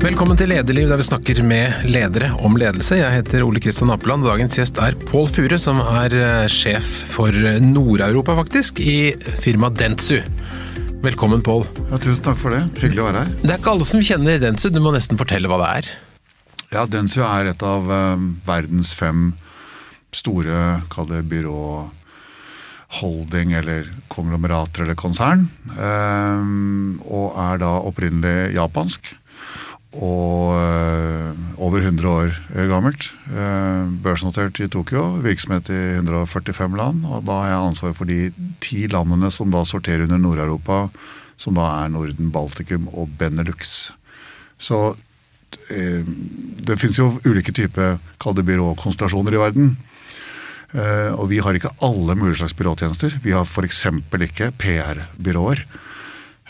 Velkommen til Lederliv, der vi snakker med ledere om ledelse. Jeg heter Ole Kristian Apeland. Dagens gjest er Pål Fure, som er eh, sjef for Nord-Europa, faktisk, i firmaet Dentsu. Velkommen, Pål. Ja, tusen takk for det. Hyggelig å være her. Det er ikke alle som kjenner Dentsu, du må nesten fortelle hva det er. Ja, Dentsu er et av uh, verdens fem store, kall det byrå holding eller konglomerater eller konsern. Og er da opprinnelig japansk og øh, over 100 år gammelt. Øh, børsnotert i Tokyo, virksomhet i 145 land. Og da har jeg ansvar for de ti landene som da sorterer under Nord-Europa, som da er Norden, Baltikum og Benelux. Så øh, det finnes jo ulike typer byråkonstellasjoner i verden. og vi har ikke alle mulige slags byråtjenester. Vi har f.eks. ikke PR-byråer.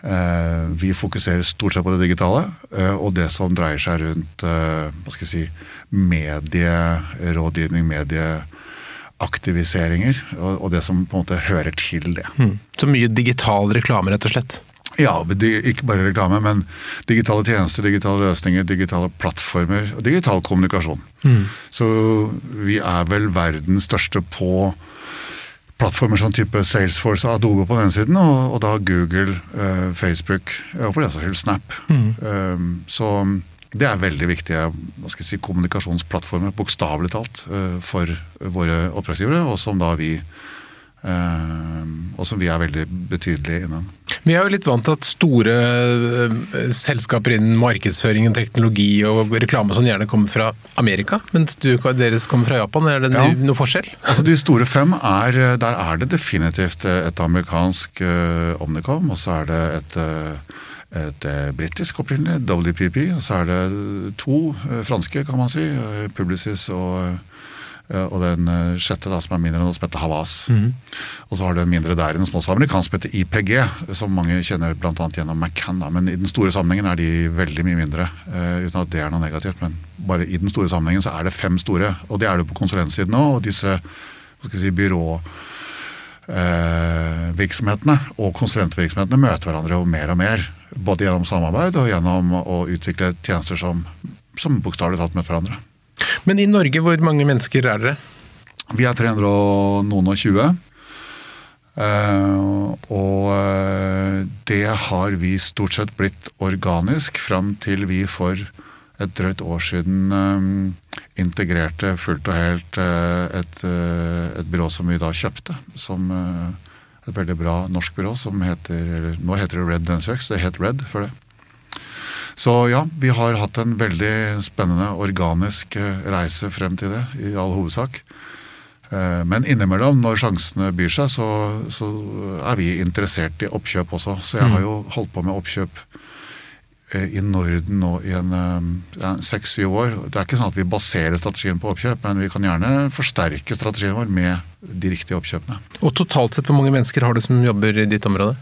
Eh, vi fokuserer stort sett på det digitale eh, og det som dreier seg rundt eh, hva skal jeg si, medierådgivning, medieaktiviseringer, og det som på en måte hører til det. Mm. Så mye digital reklame, rett og slett? Ja, ikke bare reklame, men digitale tjenester, digitale løsninger, digitale plattformer og digital kommunikasjon. Mm. Så vi er vel verdens største på plattformer som type Salesforce og Adobe på den siden, og, og da Google, uh, Facebook og for den saks skyld Snap. Mm. Um, så det er veldig viktige si, kommunikasjonsplattformer, bokstavelig talt, uh, for våre oppdragsgivere, og som da vi Uh, og som vi er veldig betydelige innen. Vi er jo litt vant til at store uh, selskaper innen markedsføring, og teknologi og reklame sånn gjerne kommer fra Amerika, mens du, deres kommer fra Japan. Er det ja. noe forskjell? Altså De store fem, er, der er det definitivt et amerikansk uh, Omnicom, og så er det et et britisk opprinnelig, WPP, og så er det to franske, kan man si. Publicis og Eh, og den eh, sjette, da, som er mindre enn som heter Havas. Mm. Og så har du en mindre der inne, som også er amerikansk, som heter IPG, som mange kjenner bl.a. gjennom McCann. Men i den store sammenhengen er de veldig mye mindre, uh, uten at det er noe negativt. Men bare i den store sammenhengen så er det fem store, og det er det på konsulentsiden òg. Og disse hva skal jeg si, byråvirksomhetene uh, og konsulentvirksomhetene møter hverandre jo mer og mer. Både gjennom samarbeid og gjennom å utvikle tjenester som, som bokstavelig talt møter hverandre. Men i Norge, hvor mange mennesker er dere? Vi er 300 og noen og 20. Uh, og uh, det har vi stort sett blitt organisk fram til vi for et drøyt år siden um, integrerte fullt og helt uh, et, et, byrå som vi da kjøpte. Som et veldig bra norsk byrå som heter eller Nå heter det Red Dance det het Red før det. Så ja, vi har hatt en veldig spennende organisk eh, reise frem til det, i all hovedsak. Eh, men innimellom, når sjansene byr seg, så, så er vi interessert i oppkjøp også. Så jeg har mm. jo holdt på med oppkjøp eh, i Norden nå i en seks-syv år. Det er ikke sånn at vi baserer strategien på oppkjøp, men vi kan gjerne forsterke strategien vår med de riktige oppkjøpene. Og Totalt sett, hvor mange mennesker har du som jobber i ditt område?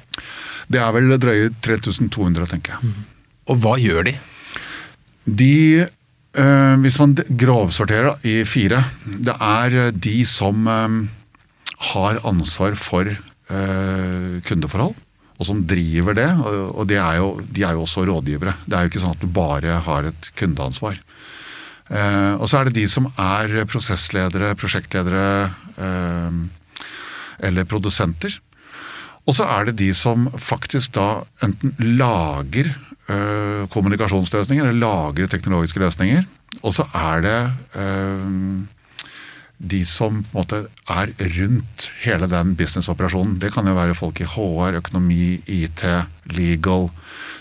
Det er vel drøye 3200, tenker jeg. Mm. Og hva gjør de? De eh, Hvis man grovsorterer i fire Det er eh, de som eh, har ansvar for eh, kundeforhold. Og som driver det. Og det er jo, de er jo også rådgivere. Det er jo ikke sånn at du bare har et kundeansvar. og så er det de som er prosessledere, prosjektledere eller produsenter. Og så er det de som faktisk da enten lager øh, kommunikasjonsløsninger, eller lagre teknologiske løsninger. Og så er det øh, de som på en måte er rundt hele den businessoperasjonen. Det kan jo være folk i HR, økonomi, IT, legal,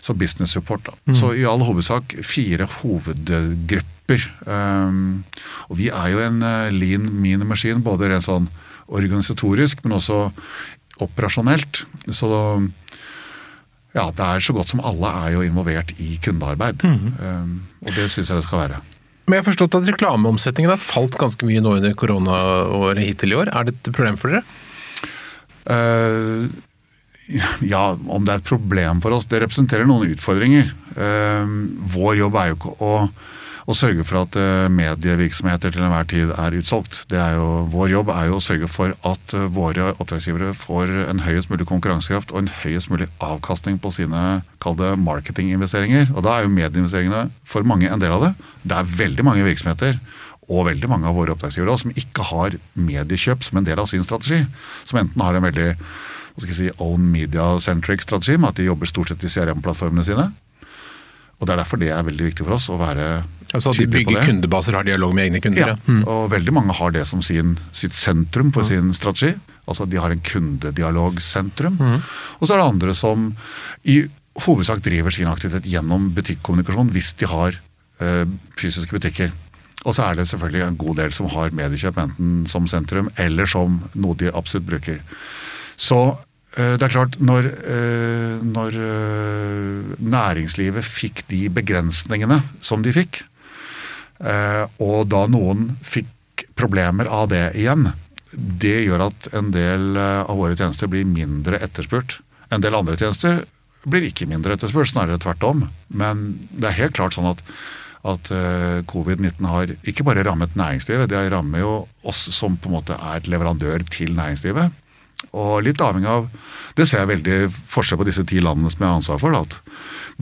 så business support. Mm. Så i all hovedsak fire hovedgrupper. Um, og vi er jo en lean mean maskin, både rent sånn organisatorisk, men også operasjonelt. Så ja, det er så godt som alle er jo involvert i kundearbeid. Mm. Um, og det syns jeg det skal være. Men jeg har forstått at reklameomsetningen har falt ganske mye nå under koronaåret hittil i år. Er det et problem for dere? Uh, ja, om det er et problem for oss Det representerer noen utfordringer. Uh, vår jobb er jo ikke å, å sørge for at eh, medievirksomheter til enhver tid er utsolgt. Det er jo, vår jobb er jo å sørge for at eh, våre oppdragsgivere får en høyest mulig konkurransekraft og en høyest mulig avkastning på sine kalde marketinginvesteringer. Og da er jo medieinvesteringene for mange en del av det. Det er veldig mange virksomheter og veldig mange av våre oppdragsgivere som ikke har mediekjøp som en del av sin strategi. Som enten har en veldig hva skal jeg si, own media-centric strategi, med at de jobber stort sett i CRM-plattformene sine. Og Det er derfor det er veldig viktig for oss å være altså at de bygger kundebaser, har dialog med egne kunder? Ja, mm. og veldig mange har det som sin, sitt sentrum for mm. sin strategi. Altså De har en kundedialogsentrum. Mm. Og så er det andre som i hovedsak driver sin aktivitet gjennom butikkommunikasjon hvis de har øh, fysiske butikker. Og så er det selvfølgelig en god del som har mediekjøp enten som sentrum eller som noe de absolutt bruker. Så det er klart, når, eh, når, eh, næringslivet fikk de begrensningene som de fikk, og da noen fikk problemer av det igjen, det gjør at en del av våre tjenester blir mindre etterspurt. En del andre tjenester blir ikke mindre etterspurt, snarere tvert om. Men det er helt klart sånn at, at covid-19 har ikke bare rammet næringslivet, det rammer jo oss som på en måte er leverandør til næringslivet. Og litt avhengig av Det ser jeg veldig forskjell på disse ti landene som jeg har ansvar for. at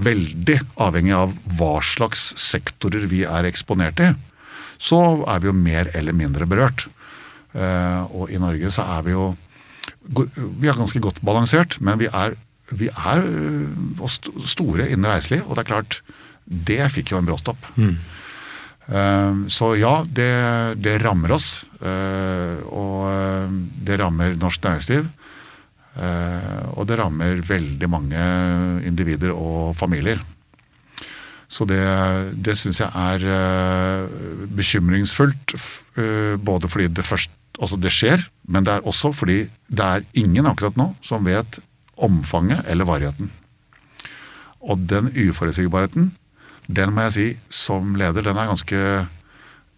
Veldig avhengig av hva slags sektorer vi er eksponert i, så er vi jo mer eller mindre berørt. Eh, og i Norge så er vi jo Vi er ganske godt balansert, men vi er, vi er store innen reiseliv. Og det er klart, det fikk jo en bråstopp. Mm. Ehm, så ja, det, det rammer oss. Eh, og eh, det rammer norsk næringsliv. Eh, og det rammer veldig mange individer og familier. Så det, det syns jeg er bekymringsfullt. Både fordi det først Altså, det skjer, men det er også fordi det er ingen akkurat nå som vet omfanget eller varigheten. Og den uforutsigbarheten den må jeg si som leder, den er ganske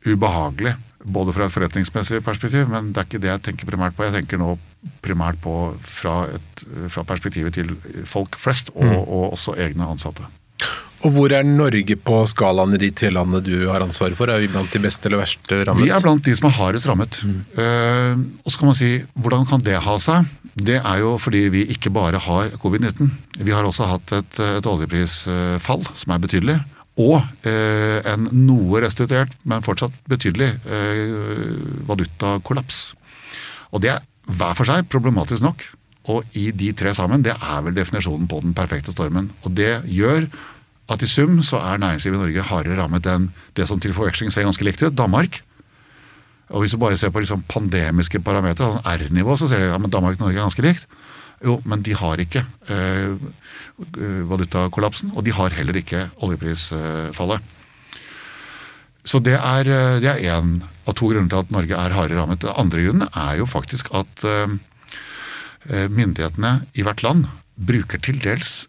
ubehagelig. Både fra et forretningsmessig perspektiv, men det er ikke det jeg tenker primært på. Jeg tenker nå primært på fra, et, fra perspektivet til folk flest, og, mm. og, også egne ansatte. Og Hvor er Norge på skalaen i de tre landene du har ansvaret for? Er vi blant de beste eller verste rammet? Vi er blant de som er hardest rammet. Mm. Uh, og så kan man si, Hvordan kan det ha seg? Det er jo fordi vi ikke bare har covid-19. Vi har også hatt et, et oljeprisfall som er betydelig og eh, en noe restituert, men fortsatt betydelig eh, valutakollaps. Og det er hver for seg problematisk nok. Og i de tre sammen, det er vel definisjonen på den perfekte stormen. Og det gjør at i sum så er næringslivet i Norge hardere rammet enn det som til forveksling ser ganske likt ut, Danmark. Og hvis du bare ser på liksom pandemiske parametere, sånn R-nivå, så ser du at ja, Danmark og Norge er ganske likt. Jo, men de har ikke eh, valutakollapsen, og de har heller ikke oljeprisfallet. Så det er, eh, det er en av to grunner til at Norge er hardere rammet. Den andre grunnen er jo faktisk at eh, eh, myndighetene i hvert land bruker til dels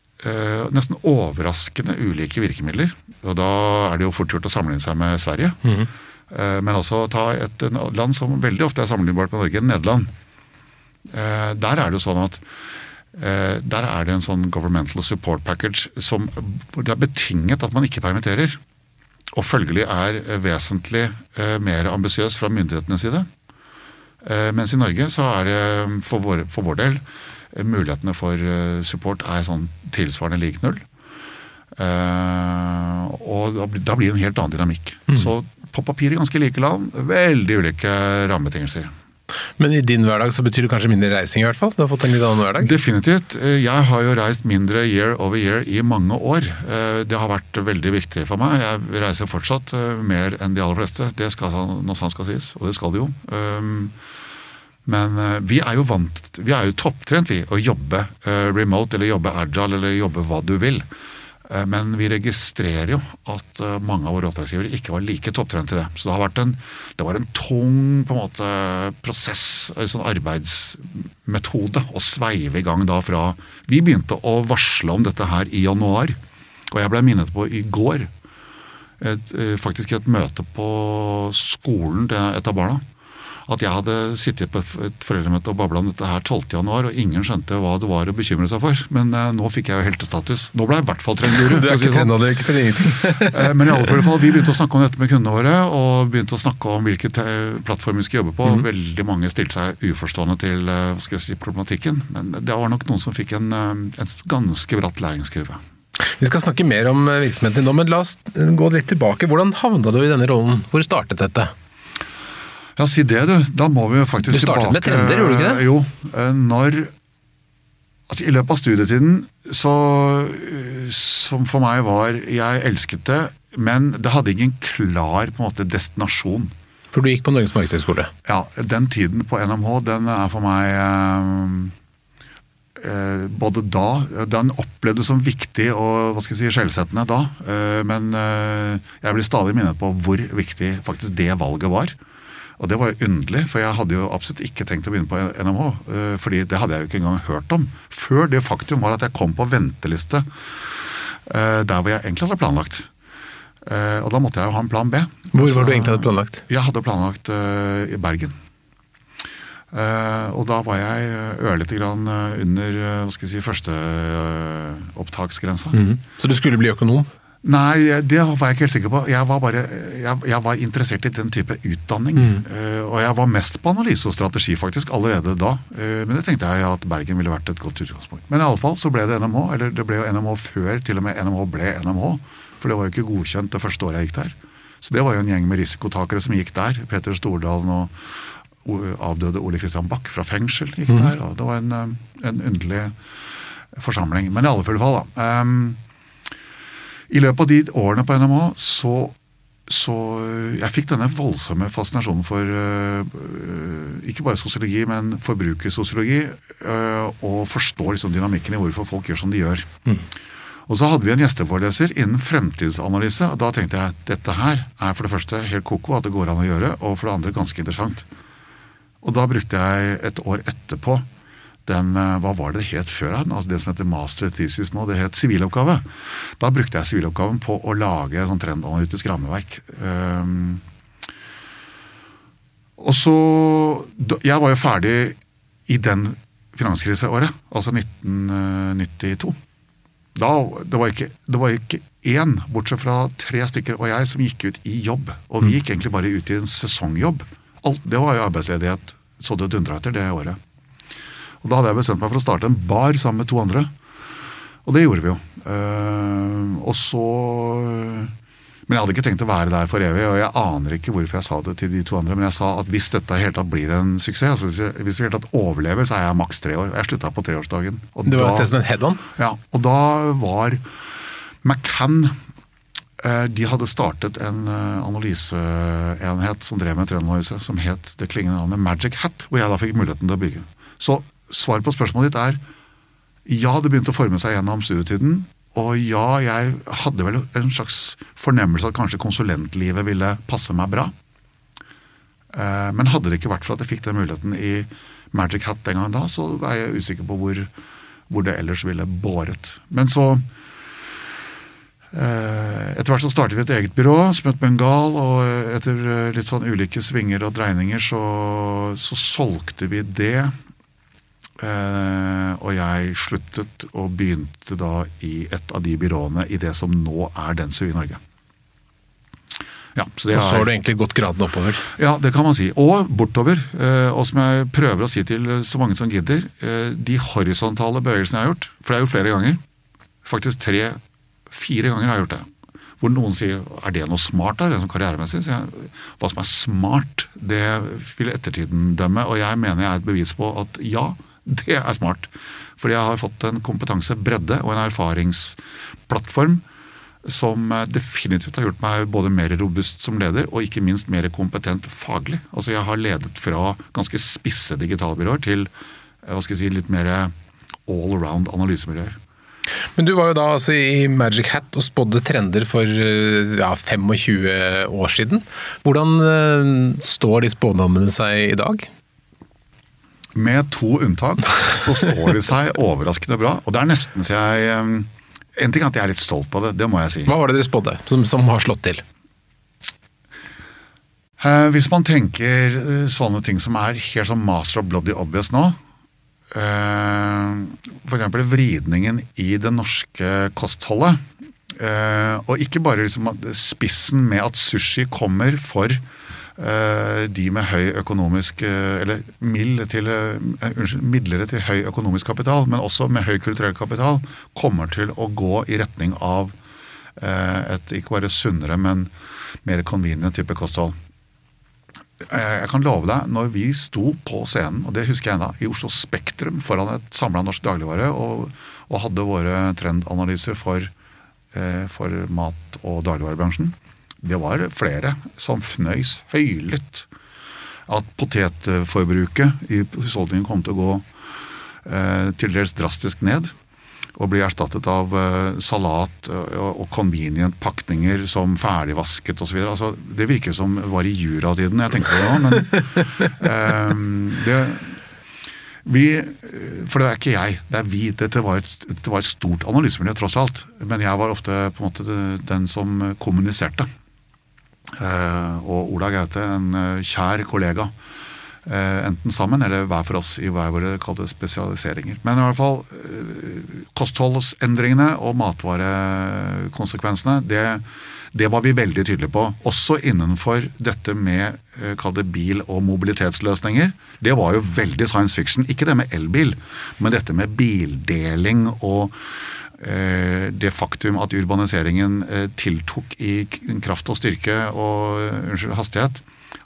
nesten overraskende ulike virkemidler. Og da er det jo fort gjort å sammenligne seg med Sverige. Mm. Men også ta et land som veldig ofte er sammenlignbart med Norge, Nederland. Der er det jo sånn at Eh, der er det en sånn governmental support package som, det er betinget at man ikke permitterer. Og følgelig er vesentlig eh, mer ambisiøs fra myndighetenes side. Eh, mens i Norge så er det for vår, for vår del mulighetene for support er sånn tilsvarende lik null. og da blir det en helt annen dynamikk. Mm. Så på papiret ganske like land, veldig ulike rammebetingelser. Men i din hverdag så betyr det kanskje mindre reising i hvert fall? Du har fått en litt annen hverdag? Definitivt. Eh, jeg har jo reist mindre year over year i mange år. Eh, det har vært veldig viktig for meg. Jeg reiser fortsatt eh, mer enn de aller fleste. Det skal noe sant skal sies, og det skal det jo. Ehm, men vi er jo vant, vi er jo topptrent vi, å jobbe remote eller jobbe agile eller jobbe hva du vil. Eh, men vi registrerer jo at eh, mange av våre oppdragsgivere ikke var like topptrente det. Så det har vært en, det var en tung på en måte, prosess, en sånn arbeidsmetode, å sveive i gang da fra Vi begynte å varsle om dette her i januar, og jeg ble minnet på i går. Et, eh, faktisk et møte på skolen til et av barna. At jeg hadde sittet på et foreldremøte og babla om dette her 12. januar, og ingen skjønte hva det var å bekymre seg for. Men eh, nå fikk jeg jo heltestatus. Nå ble jeg i hvert fall trendguru. Du er ikke sånn. er ikke for ingenting. uh, men i alle fall, vi begynte å snakke om dette med kundene våre, og begynte å snakke om hvilke plattformer vi skulle jobbe på. Mm. Veldig mange stilte seg uforstående til hva skal jeg si, problematikken. Men det var nok noen som fikk en, en ganske bratt læringskurve. Vi skal snakke mer om virksomheten din nå, men la oss gå litt tilbake. Hvordan havna du i denne rollen? Hvor startet dette? Ja, si det, du. Da må vi jo faktisk tilbake Du startet med trender, gjorde du ikke det? Jo. Eh, når Altså, I løpet av studietiden, så Som for meg var Jeg elsket det, men det hadde ingen klar på en måte destinasjon. For du gikk på Norges markedshøgskole? Ja. Den tiden på NMH, den er for meg eh, eh, både da Den opplevdes som viktig og hva skal jeg si, skjellsettende da. Eh, men eh, jeg blir stadig minnet på hvor viktig faktisk det valget var. Og det var jo underlig, for jeg hadde jo absolutt ikke tenkt å begynne på NMH. Eh, fordi det hadde jeg jo ikke engang hørt om. Før det faktum var at jeg kom på venteliste eh, der hvor jeg egentlig hadde planlagt. Eh, og da måtte jeg jo ha en plan B. Hvor var du egentlig hadde planlagt? Jeg hadde planlagt i Bergen. og da var jeg ørlite grann under hva skal jeg si, førsteopptaksgrensa. Mm -hmm. Så du skulle bli økonom? Nei, det var jeg ikke helt sikker på. Jeg var, bare, jeg, jeg var interessert i den type utdanning. Mm. Uh, og jeg var mest på analyse og strategi faktisk allerede da. Uh, men det tenkte jeg at Bergen ville vært et godt utgangspunkt. Men i alle fall så ble det NMH. Eller det ble jo NMH før til og med NMH ble NMH. For det var jo ikke godkjent det første året jeg gikk der. Så det var jo en gjeng med risikotakere som gikk der. Peter Stordalen og avdøde Ole Kristian Bach fra fengsel gikk mm. der. Og det var en, eh, en underlig forsamling. Men i alle fall, da. Um, i løpet av de årene på NMH så, så Jeg fikk denne voldsomme fascinasjonen for uh, ikke bare sosiologi, men forbrukersosiologi. Og forstå liksom dynamikken i hvorfor folk gjør som de gjør. Mm. Og så hadde vi en gjesteforeleser innen fremtidsanalyse. og Da tenkte jeg dette her er for det første helt koko at det går an å gjøre, og for det andre ganske interessant. Og da brukte jeg et år etterpå den eh, Hva var det det het før? Altså det som heter master thesis nå, det het siviloppgave. Da brukte jeg siviloppgaven på å lage sånn trendanalytisk rammeverk. Um, og så Jeg var jo ferdig i den finanskriseåret, altså 1992. Da, det, var ikke, det var ikke én, bortsett fra tre stykker og jeg, som gikk ut i jobb. Og vi mm. gikk egentlig bare ut i en sesongjobb. Alt, det var jo arbeidsledighet så det dundra etter det året. Og Da hadde jeg bestemt meg for å starte en bar sammen med to andre. Og det gjorde vi jo. Uh, og så Men jeg hadde ikke tenkt å være der for evig, og jeg aner ikke hvorfor jeg sa det til de to andre. Men jeg sa at hvis dette helt tatt blir en suksess, altså hvis vi helt tatt overlever, så er jeg maks tre år. Jeg slutta på treårsdagen. Og det var et sted som en head-on? Ja. Og da var McCann eh, de hadde startet en eh, analyseenhet som drev med trendanalyse, som het det klingende navnet Magic Hat, hvor jeg da fikk muligheten til å bygge. Så svaret på spørsmålet ditt er ja, det begynte å forme seg gjennom studietiden. Og ja, jeg hadde vel en slags fornemmelse at kanskje konsulentlivet ville passe meg bra. Eh, men hadde det ikke vært for at jeg fikk den muligheten i Magic Hat den gangen da, så er jeg usikker på hvor, hvor det ellers ville båret. Men så eh, etter hvert så startet vi et eget byrå som het Bengal, og etter litt sånn ulike svinger og dreininger så, så solgte vi det og jeg sluttet og begynte da i et av de byråene i det som nå er Dentsu i Norge. Ja, så og så har du egentlig gått graden oppover? Ja, det kan man si. Og bortover. Uh, og som jeg prøver å si til så mange som gidder, uh, de horisontale bevegelsene jeg har gjort, for det er jo flere ganger, faktisk tre-fire ganger har jeg gjort det. Hvor noen sier er det noe smart der, sånn karrieremessig? Så jeg, hva som er smart, det vil ettertiden dømme. Og jeg mener jeg er et bevis på at ja, Det er smart. Fordi jeg har fått en kompetansebredde og en erfaringsplattform som definitivt har gjort meg både mer robust som leder, og ikke minst mer kompetent faglig. Altså Jeg har ledet fra ganske spisse digitalbyråer til hva skal jeg si, litt mer all around analysemiljøer. Men du var jo da altså i Magic Hat og spådde trender for ja, 25 år siden. Hvordan står de spådommene seg i dag? Med to unntak så står de seg overraskende bra. Og det er nesten så jeg En ting er at jeg er litt stolt av det, det må jeg si. Hva var det dere spådde som, som har slått til? Eh, hvis man tenker eh, sånne ting som er helt sånn master of bloody obvious nå eh, F.eks. vridningen i det norske kostholdet. Og ikke bare liksom spissen med at sushi kommer for de med høy økonomisk eh, Eller mild til, eh, unnskyld, midlere til høy økonomisk kapital, men også med høy kulturell kapital, kommer til å gå i retning av eh, et ikke bare sunnere, men mer convenient type kosthold. Eh, Jeg kan love deg, når vi sto på scenen, og det husker jeg ennå, i Oslo Spektrum foran et samla norsk dagligvare og, og hadde våre trendanalyser for, eh, for mat- og dagligvarebransjen, det var flere som fnøys høylytt at potetforbruket i husholdningen kom til å gå eh, til dels drastisk ned. Og bli erstattet av eh, salat og, og convenient pakninger som ferdigvasket osv. Altså, det virker som det var i juratiden jeg tenker på det nå, men eh, det, vi, For det er ikke jeg, det er vi. Dette var et, det var et stort analysemiljø, tross alt. Men jeg var ofte på en måte den som kommuniserte. Eh, og Ola Gaute, en eh, kjær kollega. Eh, enten sammen eller hver for oss i hver våre kalte spesialiseringer. Men i hvert fall kostholdsendringene og matvarekonsekvensene, det, det var vi veldig tydelige på. Også innenfor dette med det bil- og mobilitetsløsninger. Det var jo veldig science fiction. Ikke det med elbil, men dette med bildeling og det faktum at urbaniseringen eh, tiltok i kraft og styrke og eh, unnskyld, hastighet,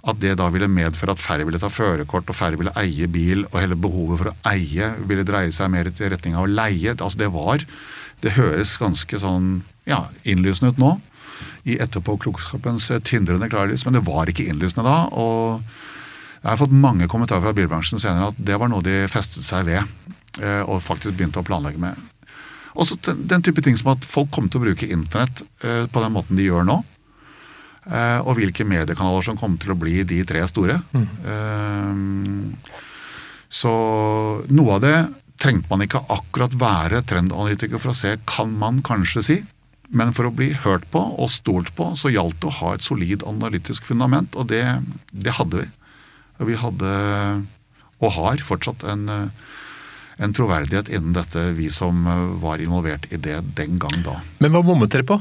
at det da ville medføre at færre ville ta førerkort og færre ville eie bil, og hele behovet for å eie ville dreie seg mer i retning av å leie. Altså det var Det høres ganske sånn ja, innlysende ut nå, i etterpåklokskapens eh, tindrende klarlys, men det var ikke innlysende da. og jeg har fått mange kommentarer fra bilbransjen senere at det var noe de festet seg ved, eh, og faktisk begynte å planlegge med. Også den, den type ting som at folk kommer til å bruke internett eh, på den måten de gjør nå. Eh, og hvilke mediekanaler som kommer til å bli de tre store. Eh, så noe av det trengte man ikke akkurat være trendanalytiker for å se, kan man kanskje si. Men for å bli hørt på og stolt på, så gjaldt det å ha et solid analytisk fundament, og det, det hadde vi. Og vi hadde, og har fortsatt, en, en troverdighet innen dette, vi som eh, var involvert i det den gang da. Men hva bommet dere på?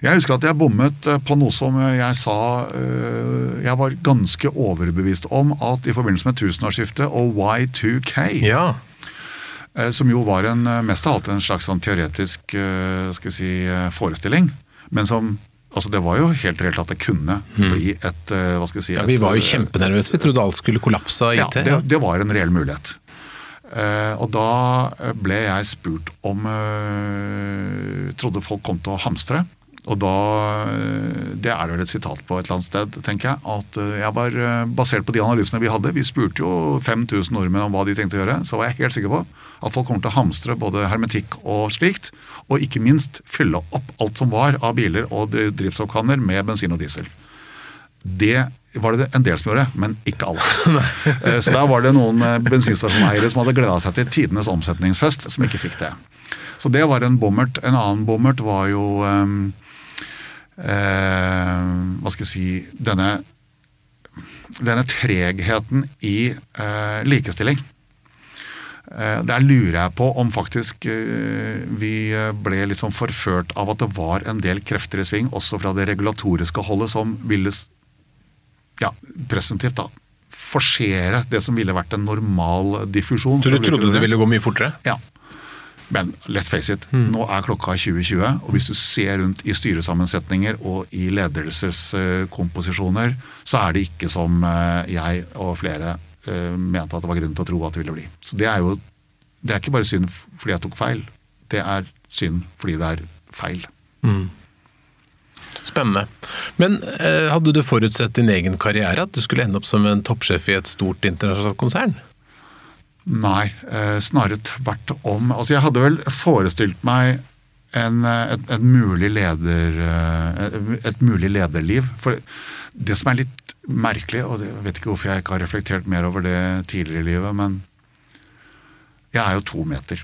Jeg husker at jeg bommet eh, på noe som jeg sa eh, Jeg var ganske overbevist om at i forbindelse med tusenårsskiftet og Y2K, Ja. som jo var en mest av alt en slags sånn teoretisk skal jeg si, forestilling, men som Altså Det var jo helt reelt at det kunne bli et hva skal jeg si, ja. Vi var jo kjempenervøse. Vi trodde alt skulle kollapse av ja, det, det var en reell mulighet. Eh, og da eh, ble jeg spurt om uh, Trodde folk kom til å hamstre. Og da Det er vel et sitat på et eller annet sted, tenker jeg. At jeg var basert på de analysene vi hadde. Vi spurte jo 5000 nordmenn om hva de tenkte å gjøre. Så var jeg helt sikker på at folk kommer til å hamstre både hermetikk og slikt. Og ikke minst fylle opp alt som var av biler og dri- drivstoffkanner med bensin og diesel. Det var det en del som gjorde, men ikke alle. Eh, Så der var det noen eh, bensinstasjoneiere som hadde gleda seg til tidenes omsetningsfest, som ikke fikk det. Så det var en bommert. En annen bommert var jo eh, eh, Hva skal jeg si Denne, denne tregheten i eh, likestilling. Eh, Der lurer jeg på om faktisk vi ble sånn forført av at det var en del krefter i sving, også fra det regulatoriske holdet, som ville ja, presumptivt da, forsere det som ville vært en normal diffusjon. Så du trodde det det. ville gå mye fortere? Ja. Men let's face it, nå er klokka 2020, og hvis du ser rundt i styresammensetninger og i ledelseskomposisjoner, så er det ikke som eh, jeg og flere eh, mente at det var grunn til å tro at det ville bli. Så det er jo det er ikke bare synd fordi jeg tok feil, det er synd fordi det er feil. Spennende. Men eh, hadde du forutsett din egen karriere, at du skulle ende opp som en toppsjef i et stort internasjonalt konsern? Nei, eh, snarere tvert om. Altså, jeg hadde vel forestilt meg en, eh, et, et, mulig leder, eh, et, et mulig lederliv. For det som er litt merkelig, og jeg vet ikke hvorfor jeg ikke har reflektert mer over det tidligere i livet, men jeg er jo to meter.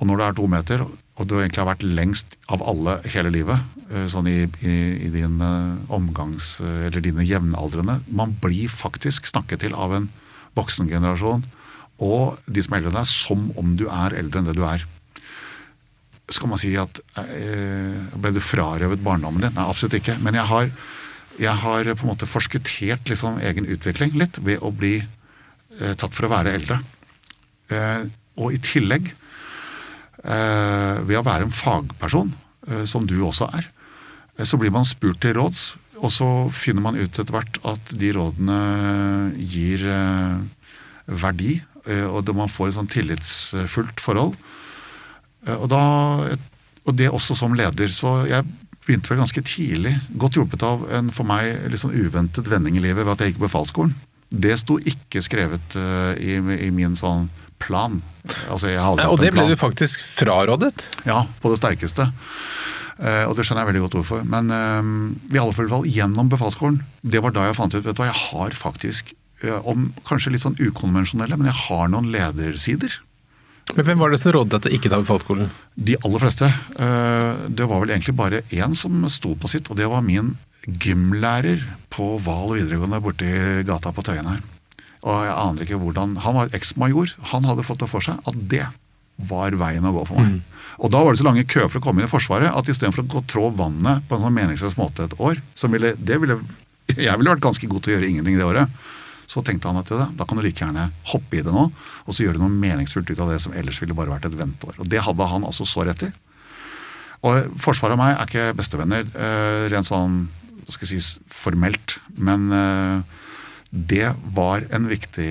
Og når du er to meter, og du egentlig har vært lengst av alle hele livet, eh, sånn i, i, i din omgangs... Eller dine jevnaldrende Man blir faktisk snakket til av en voksengenerasjon og de som er eldre enn deg, som om du er eldre enn det du er. Skal man si at eh, Ble du frarøvet barndommen din? Nei, absolutt ikke. Men jeg har, jeg har på en måte forskuttert liksom egen utvikling litt ved å bli eh, tatt for å være eldre. Eh, og i tillegg Eh, ved å være en fagperson, eh, som du også er, eh, så blir man spurt til råds, og så finner man ut etter hvert at de rådene gir verdi, og man får et sånn tillitsfullt forhold. Og, da, og det også som leder. Så jeg begynte vel ganske tidlig, godt hjulpet av en for meg litt sånn uventet vending i livet ved at jeg gikk på befalsskolen. Det sto ikke skrevet i, i min sånn plan. Altså, og det ble du faktisk frarådet? Ja, på det sterkeste. Uh, og det skjønner jeg veldig godt hvorfor. Men uh, i alle fall gjennom befalsskolen, det var da jeg fant ut vet du hva, jeg har faktisk, uh, om kanskje litt sånn ukonvensjonelle, men jeg har noen ledersider. Men Hvem var det som rådet deg til å ikke ta befalsskolen? De aller fleste. Det var vel egentlig bare én som sto på sitt, og det var min gymlærer på Val videregående borti gata på Tøyen her. Og jeg aner ikke hvordan Han var eksmajor. Han hadde fått det for seg at det var veien å gå for meg. Mm. Og da var det så lange køer for å komme inn i Forsvaret at istedenfor å gå trå vannet på en sånn meningsløs måte et år, som ville, det ville Jeg ville vært ganske god til å gjøre ingenting det året. Så tenkte han at det, da kan du like gjerne hoppe i det nå, og så gjøre noe meningsfullt ut av det som ellers ville bare vært et venteår. Og det hadde han altså så rett i. Og Forsvaret og meg er ikke bestevenner, eh, rent sånn skal jeg si, formelt. Men eh, det var en viktig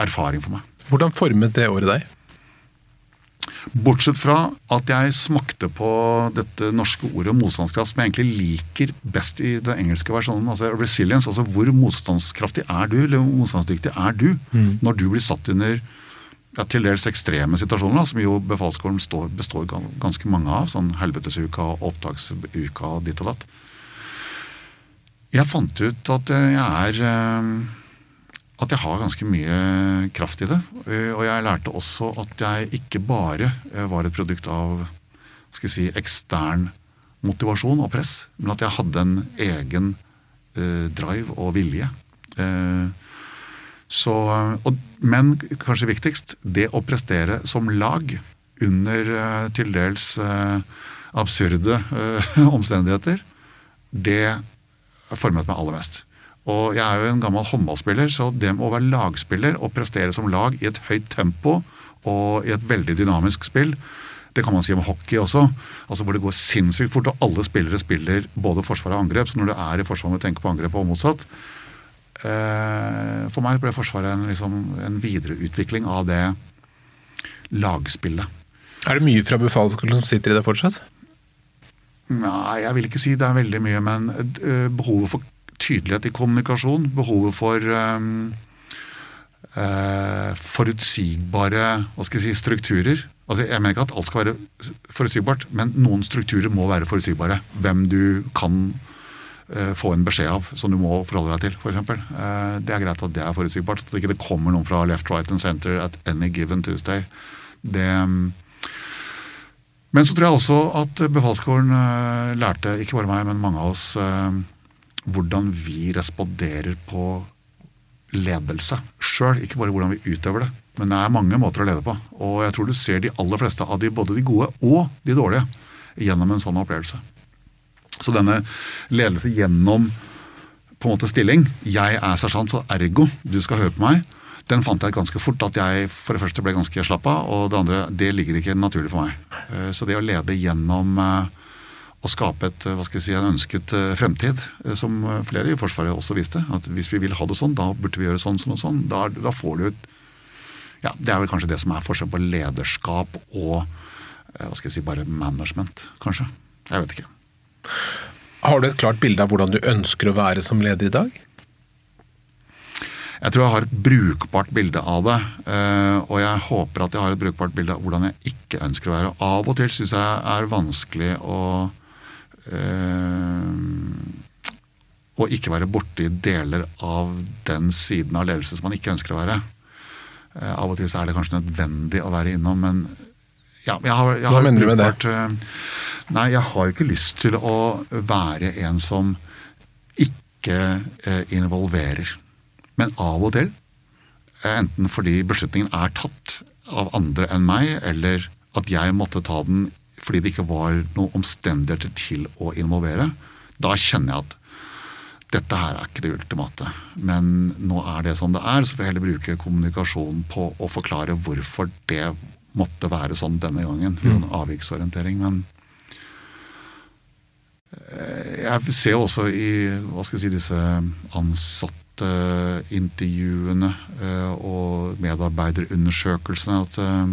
erfaring for meg. Hvordan formet det året deg? Bortsett fra at jeg smakte på dette norske ordet motstandskraft, som jeg egentlig liker best i den engelske versjonen. altså Resilience. altså Hvor motstandskraftig er du, eller motstandsdyktig er du, mm. når du blir satt under ja, til dels ekstreme situasjoner, som jo befalsskolen består ganske mange av. Sånn helvetesuka, opptaksuka og ditt og datt. Jeg fant ut at jeg er eh, At jeg har ganske mye kraft i det. Eh, og jeg lærte også at jeg ikke bare eh, var et produkt av skal jeg si, ekstern motivasjon og press, men at jeg hadde en egen drive og vilje. Så, men kanskje viktigst, det å prestere som lag under til dels absurde omstendigheter, det formet meg aller mest. Og jeg er jo en gammel håndballspiller, så det med å være lagspiller og prestere som lag i et høyt tempo og i et veldig dynamisk spill, det kan man si om hockey også. altså Hvor det går sinnssykt fort, og alle spillere spiller både forsvar og angrep. Så når du er i forsvar må du tenke på angrep og motsatt. Eh, for meg ble Forsvaret en, liksom, en videreutvikling av det lagspillet. Er det mye fra befalsskolen som sitter i det fortsatt? Nei, jeg vil ikke si det er veldig mye, men uh, behovet for tydelighet i kommunikasjon, behovet for um, uh, forutsigbare hva skal jeg si, strukturer. Altså, jeg mener ikke at alt skal være forutsigbart, men noen strukturer må være forutsigbare. Hvem du kan uh, få en beskjed av som du må forholde deg til, f.eks. Uh, det er greit at det er forutsigbart. At det ikke kommer noen fra left, right and center at any given Tuesday. Det... Um, men så tror jeg også at befalsskolen uh, lærte, ikke bare meg, men mange av oss, uh, hvordan vi responderer på ledelse sjøl. Ikke bare hvordan vi utøver det. Men det er mange måter å lede på. Og jeg tror du ser de aller fleste av de, både de gode og de dårlige, gjennom en sånn opplevelse. Så denne ledelse gjennom på en måte stilling Jeg er sersjant, så ergo du skal høre på meg den fant jeg ganske fort at jeg for det første ble ganske slapp av, og det andre det ligger ikke naturlig for meg. Eh, så det å lede gjennom eh, å skape et, hva skal jeg si, en ønsket eh, fremtid, som flere i Forsvaret også viste, at hvis vi vil ha det sånn, da burde vi gjøre sånn, sånn og sånn. Da, da får du et ja, Det er vel kanskje det som er forskjellen på lederskap og hva skal jeg si, bare management, kanskje. Jeg vet ikke. Har du et klart bilde av hvordan du ønsker å være som leder i dag? Jeg tror jeg har et brukbart bilde av det. Eh, og jeg håper at jeg har et brukbart bilde av hvordan jeg ikke ønsker å være. Av og til syns jeg det er vanskelig å øh, å ikke være borti deler av den siden av ledelse som man ikke ønsker å være. Eh, av og til så er det kanskje nødvendig å være innom, men ja, jeg har, jeg Hva mener du med det? eh, Nei, jeg har ikke lyst til å være en som ikke eh, involverer. Men av og til, eh, enten fordi beslutningen er tatt av andre enn meg, eller at jeg måtte ta den fordi det ikke var noen omstendigheter til å involvere, da kjenner jeg at dette her er ikke det ultimate. Men nå er det som det er, så får jeg heller bruke kommunikasjon på å forklare hvorfor det måtte være sånn denne gangen. Litt sånn avviksorientering. Men eh, jeg ser også i hva skal jeg si, disse ansattintervjuene eh, og medarbeiderundersøkelsene at eh,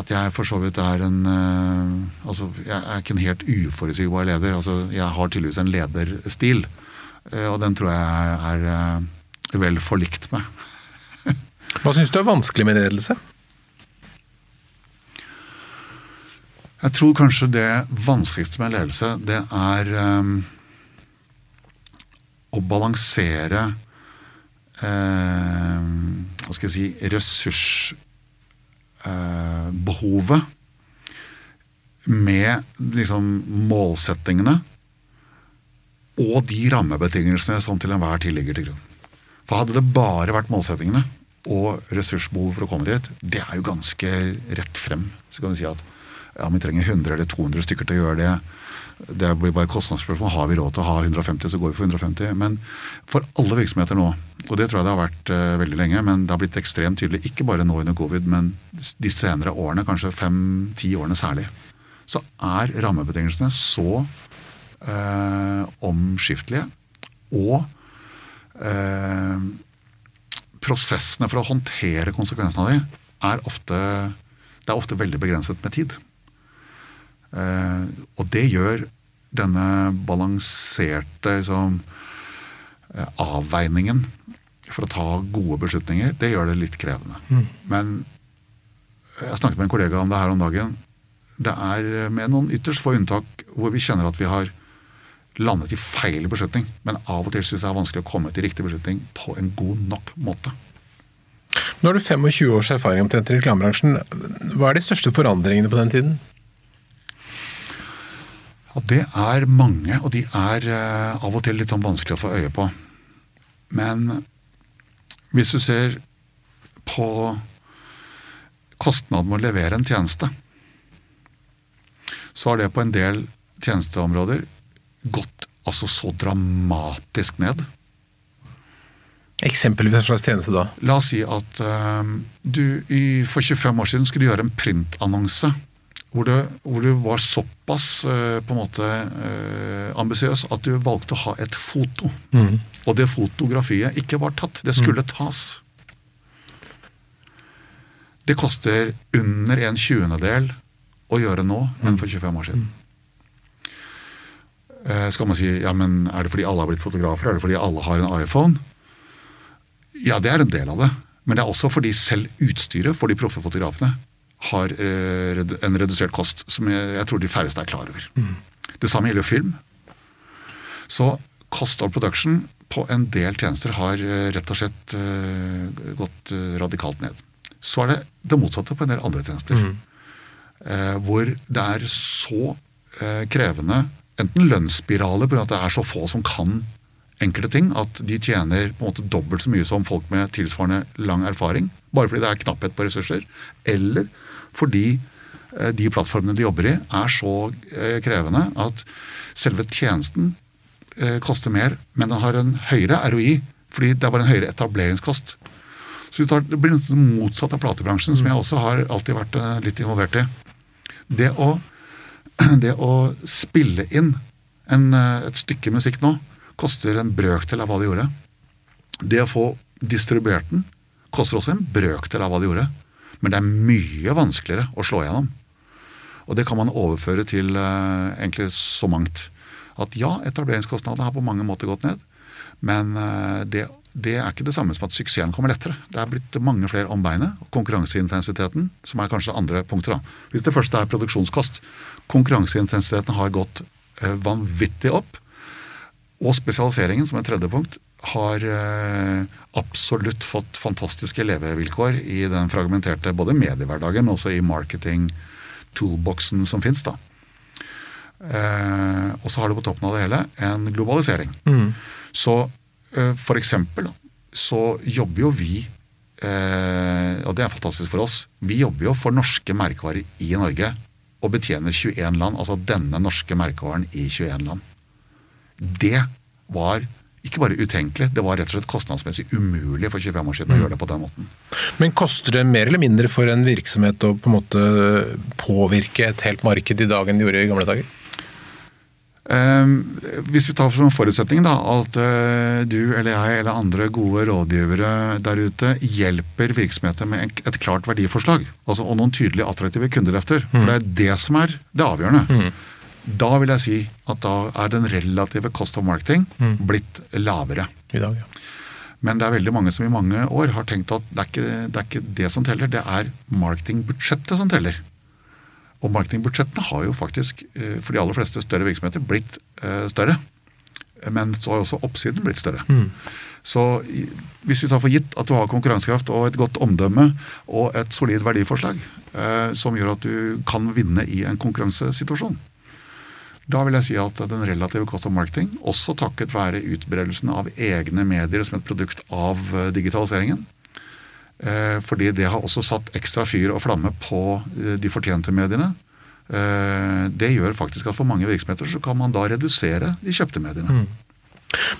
at jeg for så vidt er en eh, Altså, jeg er ikke en helt uforutsigbar leder. Altså, jeg har tydeligvis en lederstil, eh, og den tror jeg er eh, vel forlikt med. Hva syns du er vanskelig med ledelse? Jeg tror kanskje det vanskeligste med ledelse, det er eh, å balansere eh, Hva skal jeg si ressursbehovet med liksom målsettingene og de rammebetingelsene som til enhver tid ligger til grunn. For hadde det bare vært målsettingene og ressursbehov for å komme dit, det er jo ganske rett frem. Så kan du si at ja, vi trenger 100 eller 200 stykker til å gjøre det. Det blir bare kostnadsspørsmål. Har vi råd til å ha 150, så går vi for 150. Men for alle virksomheter nå, og det tror jeg det har vært uh, veldig lenge, men det har blitt ekstremt tydelig, ikke bare nå under covid, men de senere årene, kanskje fem-ti årene særlig, så er rammebetingelsene så uh, omskiftelige. Og uh, prosessene for å håndtere konsekvensene av de er ofte, det er ofte veldig begrenset med tid. Eh, og det gjør denne balanserte liksom, eh, avveiningen for å ta gode beslutninger, det gjør det litt krevende. Men jeg snakket med en kollega om det her om dagen. Det er med noen ytterst få unntak hvor vi kjenner at vi har landet i feil beslutning. Men av og til syns jeg det er vanskelig å komme til riktig beslutning på en god nok måte. Nå har du 25 års erfaring omtrent i reklamebransjen. Hva er de største forandringene på den tiden? Ja, Det er mange, og de er eh, av og til litt sånn vanskelig å få øye på. Men hvis du ser på kostnaden med å levere en tjeneste, så har det på en del tjenesteområder gått altså så dramatisk ned. Eksempelvis en slags tjeneste da? La oss si at uh, du i, for 25 år siden skulle gjøre en printannonse hvor du, hvor du, var såpass eh, på en måte eh, ambisiøs at du valgte å ha et foto. Og det fotografiet ikke var tatt. Det skulle tas. Det koster under en tjuendedel å gjøre nå enn for 25 år siden. Eh, skal man si ja, men er det fordi alle har blitt fotografer? Er det fordi alle har en iPhone? Ja, det er en del av det. Men det er også fordi selv utstyret for de proffe fotografene har eh, en redusert kost, som jeg, jeg tror de færreste er klar over. Det samme gjelder film. Så cost of production på en del tjenester har eh, rett og slett uh, gått radikalt ned. Så er det det motsatte på en del andre tjenester. Eh, hvor det er så uh, krevende enten lønnsspiraler på at det er så få som kan enkelte ting, at de tjener på en måte dobbelt så mye som folk med tilsvarende lang erfaring, bare fordi det er knapphet på ressurser, eller fordi eh, de plattformene de jobber i, er så eh, krevende at selve tjenesten eh, koster mer, men den har en høyere ROI, fordi det er bare en høyere etableringskost. Så Det blir noe motsatt av platebransjen, som jeg også har alltid vært litt involvert i. Det å, det å spille inn en, et stykke musikk nå koster en brøkdel av hva det gjorde. Det å få distribuert den koster også en brøkdel av hva det gjorde. Men det er mye vanskeligere å slå igjennom. Og det kan man overføre til uh, egentlig så mangt. At ja, etableringskostnadene har på mange måter gått ned. Men uh, det, det er ikke det samme som at suksessen kommer lettere. Det er blitt mange flere om beinet. Konkurranseintensiteten, som er kanskje det andre punktet. da. Hvis det første er produksjonskost. Konkurranseintensiteten har gått uh, vanvittig opp. Og spesialiseringen, som et tredje punkt, har eh, absolutt fått fantastiske levevilkår i den fragmenterte både mediehverdagen, og også i marketing-toolboxen som fins. Eh, og så har du på toppen av det hele en globalisering. Så eh, for eksempel så jobber jo vi eh, og det er fantastisk for oss. Vi jobber jo for norske merkevarer i Norge og betjener 21 land. Altså denne norske merkevaren i 21 land. Det var ikke bare utenkelig, det var rett og slett kostnadsmessig umulig for 25 år siden å gjøre det på den måten. Men koster det mer eller mindre for en virksomhet å på en måte påvirke et helt marked i dag enn det gjorde i gamle dager? Eh, hvis vi tar som forutsetning da, at eh, du eller jeg eller andre gode rådgivere der ute hjelper virksomheter med et klart verdiforslag, altså, og noen tydelige attraktive kundeløfter, for det er det som er det avgjørende, da vil jeg si at da er den relative cost of marketing blitt lavere. I dag, ja. Men det er veldig mange som i mange år har tenkt at det er ikke det, er ikke det som teller, det er marketingbudsjettet som teller. Og marketingbudsjettene har jo faktisk eh, for de aller fleste større virksomheter blitt eh, større. Men så har også oppsiden blitt større. Så hvis vi tar for gitt at du har konkurransekraft og et godt omdømme og et solid verdiforslag eh, som gjør at du kan vinne i en konkurransesituasjon, da vil jeg si at den relative cost of marketing, også takket være utbredelsen av egne medier som et produkt av eh, digitaliseringen, eh, fordi det har også satt ekstra fyr og flamme på eh, de fortjente mediene, det gjør faktisk at for mange virksomheter så kan man da redusere de kjøpte mediene.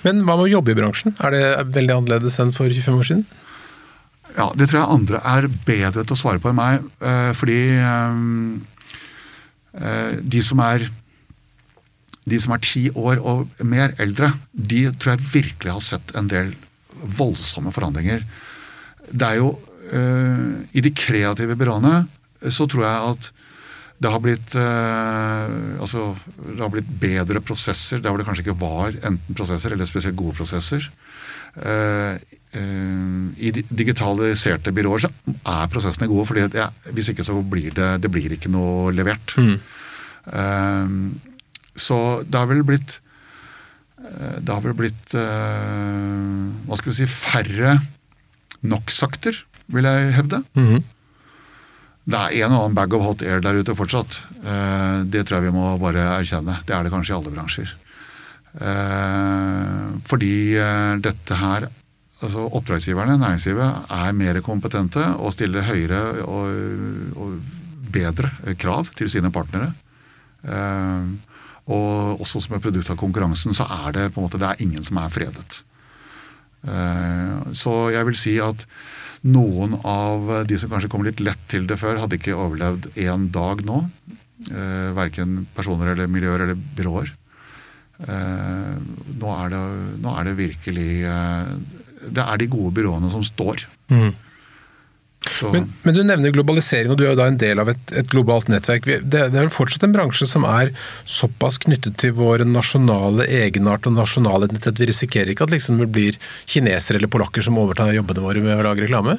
Men hva med å jobbe i bransjen? Er det veldig annerledes enn for 25 år siden? Ja, Det tror jeg andre er bedre til å svare på enn meg. Fordi de som er de som er ti år og mer eldre, de tror jeg virkelig har sett en del voldsomme forandringer. Det er jo eh, I de kreative byråene så tror jeg at det har blitt eh, altså, det har blitt bedre prosesser der hvor det kanskje ikke var enten prosesser eller spesielt gode prosesser. Eh, eh, I di- digitaliserte byråer så er prosessene gode, fordi ja, hvis ikke så blir det, det blir ikke noe levert. Eh, så det har vel blitt eh, det har vel blitt eh, hva skal vi si, færre NOx-akter, vil jeg hevde. Det er en og annen bag of hot air der ute fortsatt. Eh, det tror jeg vi må bare erkjenne. Det er det kanskje i alle bransjer. Fordi dette her altså Oppdragsgiverne, næringslivet, er mer kompetente og stiller høyere og, og bedre krav til sine partnere. Og også som et produkt av konkurransen, så er det på en måte det er ingen som er fredet. Eh, Så jeg vil si at noen av de som kanskje kom litt lett til det før, hadde ikke overlevd én dag nå. Eh, Verken personer eller miljøer eller byråer. Eh, Nå er det, nå er det virkelig Det er de gode byråene som står. Så, Men, men du nevner globalisering, og du er jo da en del av et, et globalt nettverk. Det, det er vel fortsatt en bransje som er såpass knyttet til vår nasjonale egenart og nasjonale identitet. Vi risikerer ikke at liksom det blir kinesere eller polakker som overtar jobbene våre med å lage reklame?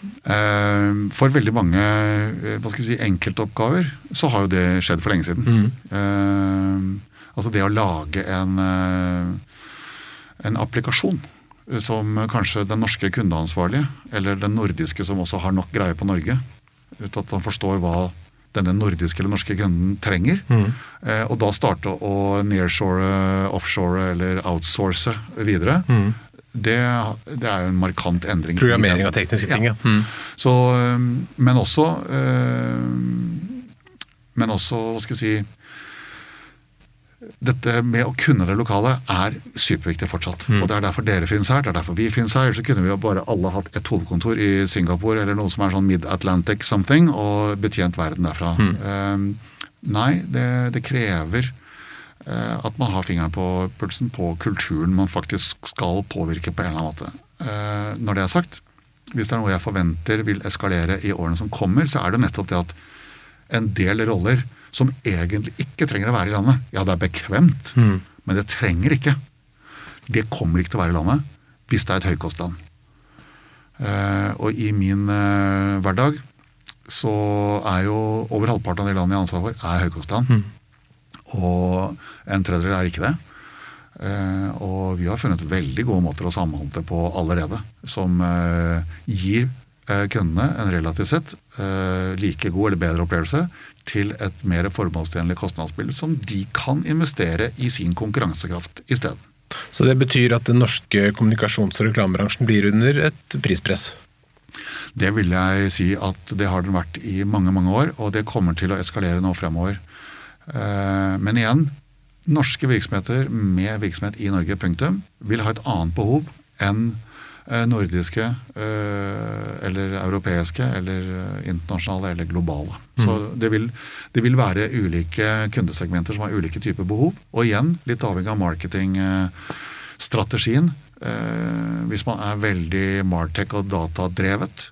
Eh, For veldig mange eh, hva skal jeg si, enkeltoppgaver så har jo det skjedd for lenge siden. Eh, altså det å lage en, en applikasjon som kanskje den norske kundeansvarlige, eller den nordiske som også har nok greie på Norge, ut at han forstår hva denne nordiske eller norske kunden trenger. Eh, og da starte å nearshore, offshore eller outsource videre. Det, det er jo en markant endring. Programmering av tekniske ting, ja. så, men også eh, Men også, hva skal jeg si Dette med å kunne det lokale er superviktig fortsatt. Og det er derfor dere finnes her, det er derfor vi finnes her. Ellers så kunne vi jo bare alle hatt et hovedkontor i Singapore eller noe som er sånn Mid-Atlantic something, og betjent verden derfra. Øhm, nei, det, det krever uh, at man har fingeren på pulsen på kulturen man faktisk skal påvirke på en eller annen måte. Uh, når det er sagt, hvis det er noe jeg forventer vil eskalere i årene som kommer, så er det nettopp det at en del roller som egentlig ikke trenger å være i landet Ja, det er bekvemt, men det trenger ikke. Det kommer ikke til å være i landet hvis det er et høykostland. Uh, og i min uh, hverdag så er jo over halvparten av de landene jeg har ansvar for, er høykostland. Og en tredjedel er ikke det. Uh, og vi har funnet veldig gode måter å samhandle på allerede, som gir kundene en relativt sett like god eller bedre opplevelse til et mer formålstjenlig kostnadsbilde som de kan investere i sin konkurransekraft isteden. Så det betyr at den norske kommunikasjons- og reklamebransjen blir under et prispress? Det vil jeg si at det har den vært i mange mange år, og det kommer til å eskalere nå fremover. Eh, men igjen, norske virksomheter med virksomhet i Norge, punktum, vil ha et annet behov enn nordiske eh, eller europeiske eller internasjonale eller globale. Mm. Så det vil, det vil, være ulike kundesegmenter som har ulike typer behov. Og igjen, litt avhengig av marketingstrategien. Hvis man er veldig Martech og datadrevet,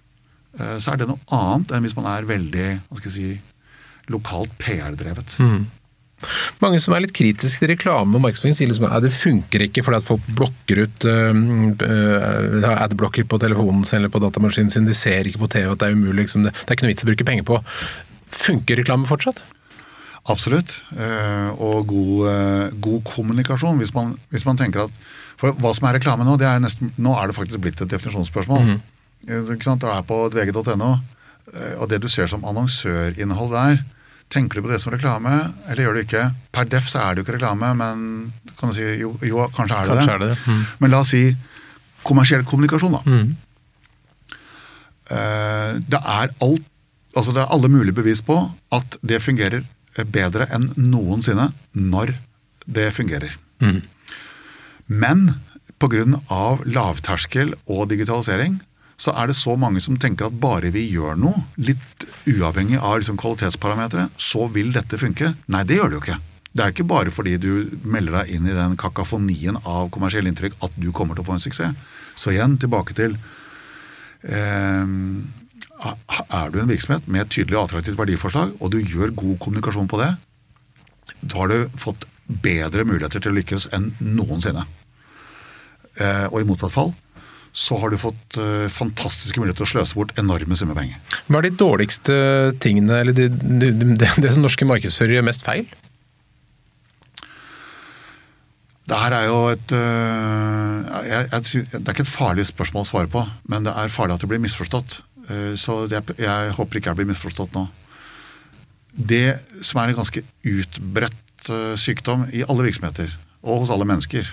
så er det noe annet enn hvis man er veldig hva skal jeg si, lokalt PR-drevet. Mm. Mange som er litt kritiske til reklame og markedsføring, sier liksom at det funker ikke fordi at folk blokker ut uh, adblocker på telefonen sin eller på datamaskinen sin. De ser ikke på TV at det er umulig. Liksom, det, det, er ikke noe vits å bruke penger på. Funker reklame fortsatt? Absolutt. Uh, og god, uh, god kommunikasjon. Hvis man, hvis man, tenker at For hva som er reklame nå, det er nesten, nå er det faktisk blitt et definisjonsspørsmål. Mm -hmm. Det er på vg.no, og det du ser som annonsørinnhold der, Tenker du på det som reklame, eller gjør du ikke? Per def så er det jo ikke reklame, men kan du si jo, jo kanskje er det kanskje det. Er det. Mm. Men la oss si kommersiell kommunikasjon, da. Mm. Uh, det er alt Altså det er alle mulige bevis på at det fungerer bedre enn noensinne når det fungerer. Mm. Men pga. lavterskel og digitalisering så er det så mange som tenker at bare vi gjør noe, litt uavhengig av liksom kvalitetsparametere, så vil dette funke. Nei, det gjør det jo ikke. Det er ikke bare fordi du melder deg inn i den kakofonien av kommersielle inntrykk at du kommer til å få en suksess. Så igjen tilbake til eh, Er du en virksomhet med et tydelig attraktivt verdiforslag, og du gjør god kommunikasjon på det, da har du fått bedre muligheter til å lykkes enn noensinne. Eh, og i motsatt fall så har du fått uh, fantastiske muligheter til å sløse bort enorme summer penger. Hva er de dårligste tingene, eller det, det, det, det som norske markedsførere gjør mest feil? Det her er jo et uh, jeg, jeg, Det er ikke et farlig spørsmål å svare på, men det er farlig at det blir misforstått. Uh, så jeg, jeg, håper ikke jeg blir misforstått nå. Det som er en ganske utbredt sykdom i alle virksomheter, og hos alle mennesker,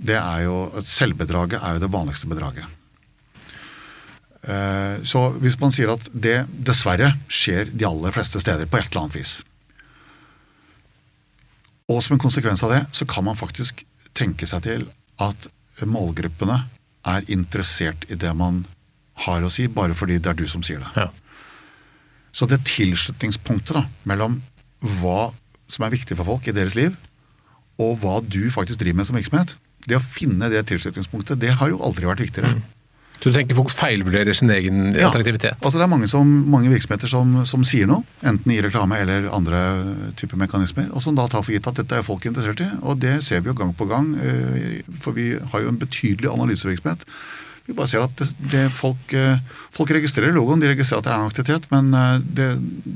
det er jo Selvbedraget er jo det vanligste bedraget. Eh, så hvis man sier at det dessverre skjer de aller fleste steder på et eller annet vis Og som en konsekvens av det, så kan man faktisk tenke seg til at målgruppene er interessert i det man har å si, bare fordi det er du som sier det. Ja. Så det tilslutningspunktet da, mellom hva som er viktig for folk i deres liv, og hva du faktisk driver med som virksomhet, det å finne det tilslutningspunktet, det har jo aldri vært viktigere. Mm. Så du tenker folk feilvurderer sin egen ja. attraktivitet? Altså det er mange, som, mange virksomheter som, som, sier noe, enten i reklame eller andre typer mekanismer, og som da tar for gitt at dette er folk interessert i. Og det ser vi jo gang på gang, eh, for vi har jo en betydelig analysevirksomhet. Vi bare ser at det, det folk, eh, folk, registrerer logoen, de registrerer at det er en aktivitet, men eh, det,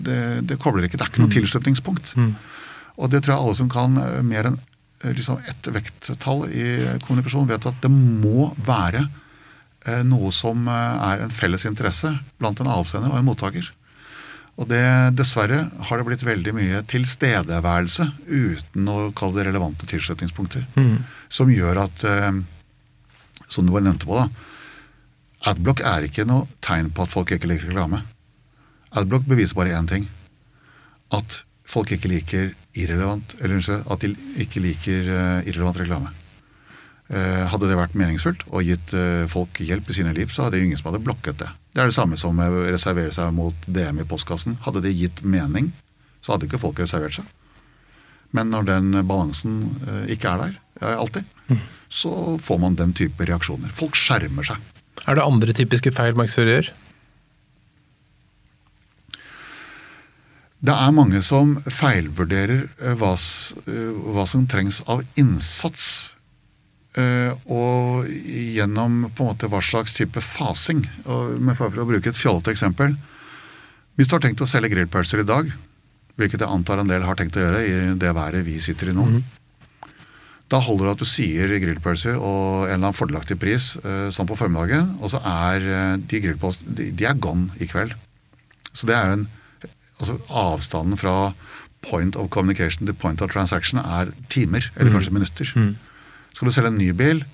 det, det kobler ikke. Det er ikke noe mm. tilslutningspunkt. Mm. Og det tror jeg alle som kan mer enn liksom et vekttall i kommunikasjon vet at det må være eh, noe som eh, er en felles interesse blant en avsender og en mottaker. Og det, Dessverre har det blitt veldig mye tilstedeværelse uten å kalle det relevante tilslutningspunkter. Mm. Som gjør at, eh, som du bare nevnte på, da, Adblock er ikke noe tegn på at folk ikke liker reklame. Adblock beviser bare én ting. At folk ikke liker irrelevant, eller at de ikke liker uh, irrelevant reklame. Uh, hadde det vært meningsfullt og gitt uh, folk hjelp i sine liv, så hadde ingen som hadde blokket det. Det er det samme som å reservere seg mot DM i postkassen. Hadde det gitt mening, så hadde ikke folk reservert seg. Men når den balansen ikke er der, alltid, mm. så får man den type reaksjoner. Folk skjermer seg. Er det andre typiske feil markedsfører gjør? Det er mange som feilvurderer eh, hva, eh, hva som trengs av innsats. Eh, og gjennom på en måte hva slags type fasing. Og med for å bruke et fjollete eksempel. Hvis du har tenkt å selge grillpølser i dag, hvilket jeg antar en del har tenkt å gjøre i det været vi sitter i nå, mm. Da holder det at du sier grillpølser og en eller annen fordelaktig pris sånn på formiddagen, og så er de grillpølsene de, de er gone i kveld. Så det er jo en altså Avstanden fra point of communication til point of transaction er timer, eller Mm. kanskje minutter. Skal du selge en ny bil,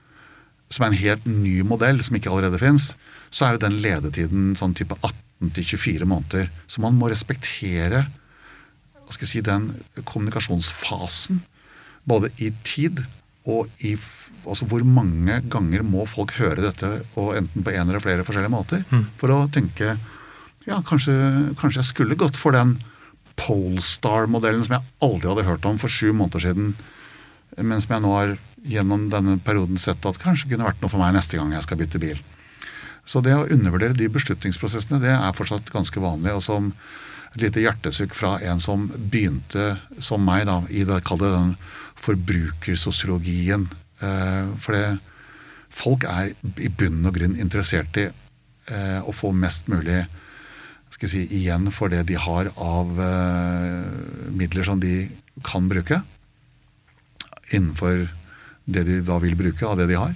som er en helt ny modell, som ikke allerede fins, så er jo den ledetiden sånn type 18 til 24 måneder. Så man må respektere hva skal jeg si, den kommunikasjonsfasen. Både i tid og i altså hvor mange ganger må folk høre dette, og enten på en eller flere forskjellige måter, for å tenke ja, kanskje, kanskje jeg skulle gått for den Polestar-modellen som jeg aldri hadde hørt om for sju måneder siden, men som jeg nå har gjennom denne perioden sett at kanskje kunne vært noe for meg neste gang jeg skal bytte bil. Så det å undervurdere de beslutningsprosessene, det er fortsatt ganske vanlig. Og som et lite hjertesukk fra en som begynte som meg da, i det, kall det den forbrukersosiologien. Eh, for det, folk er i bunn og grunn interessert i eh, å få mest mulig skal jeg si, igjen for det de har av eh, midler som de kan bruke. Innenfor det de da vil bruke av det de har.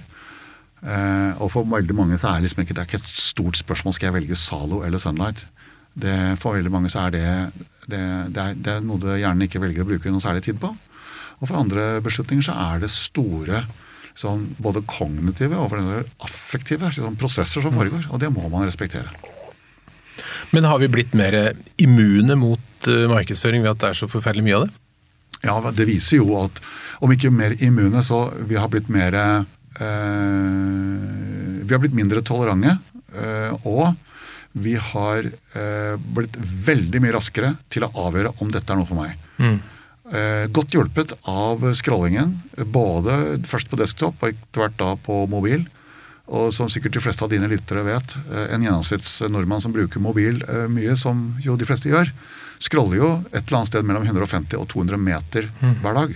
Eh, og for veldig mange så er liksom ikke, det er ikke et stort spørsmål skal jeg velge Zalo eller Sunlight. Det, for veldig mange så er det, det, det, er, det er noe du gjerne ikke velger å bruke noe særlig tid på. Og for andre beslutninger så er det store sånn, både kognitive og affektive sånn, prosesser som foregår. Og det må man respektere. Men har vi blitt mer immune mot eh, markedsføring ved at det er så forferdelig mye av det? Ja, Det viser jo at om ikke mer immune, så vi har blitt mer eh, Vi har blitt mindre tolerante. Eh, og vi har eh, blitt veldig mye raskere til å avgjøre om dette er noe for meg. Eh, godt hjulpet av scrollingen, både først på desktop og etter hvert da på mobil. Og som sikkert de fleste av dine lyttere vet, en en gjennomsnittsnordmann som bruker mobil eh, mye, som jo de fleste gjør, scroller jo et eller annet sted mellom 150 og 200 meter hver dag.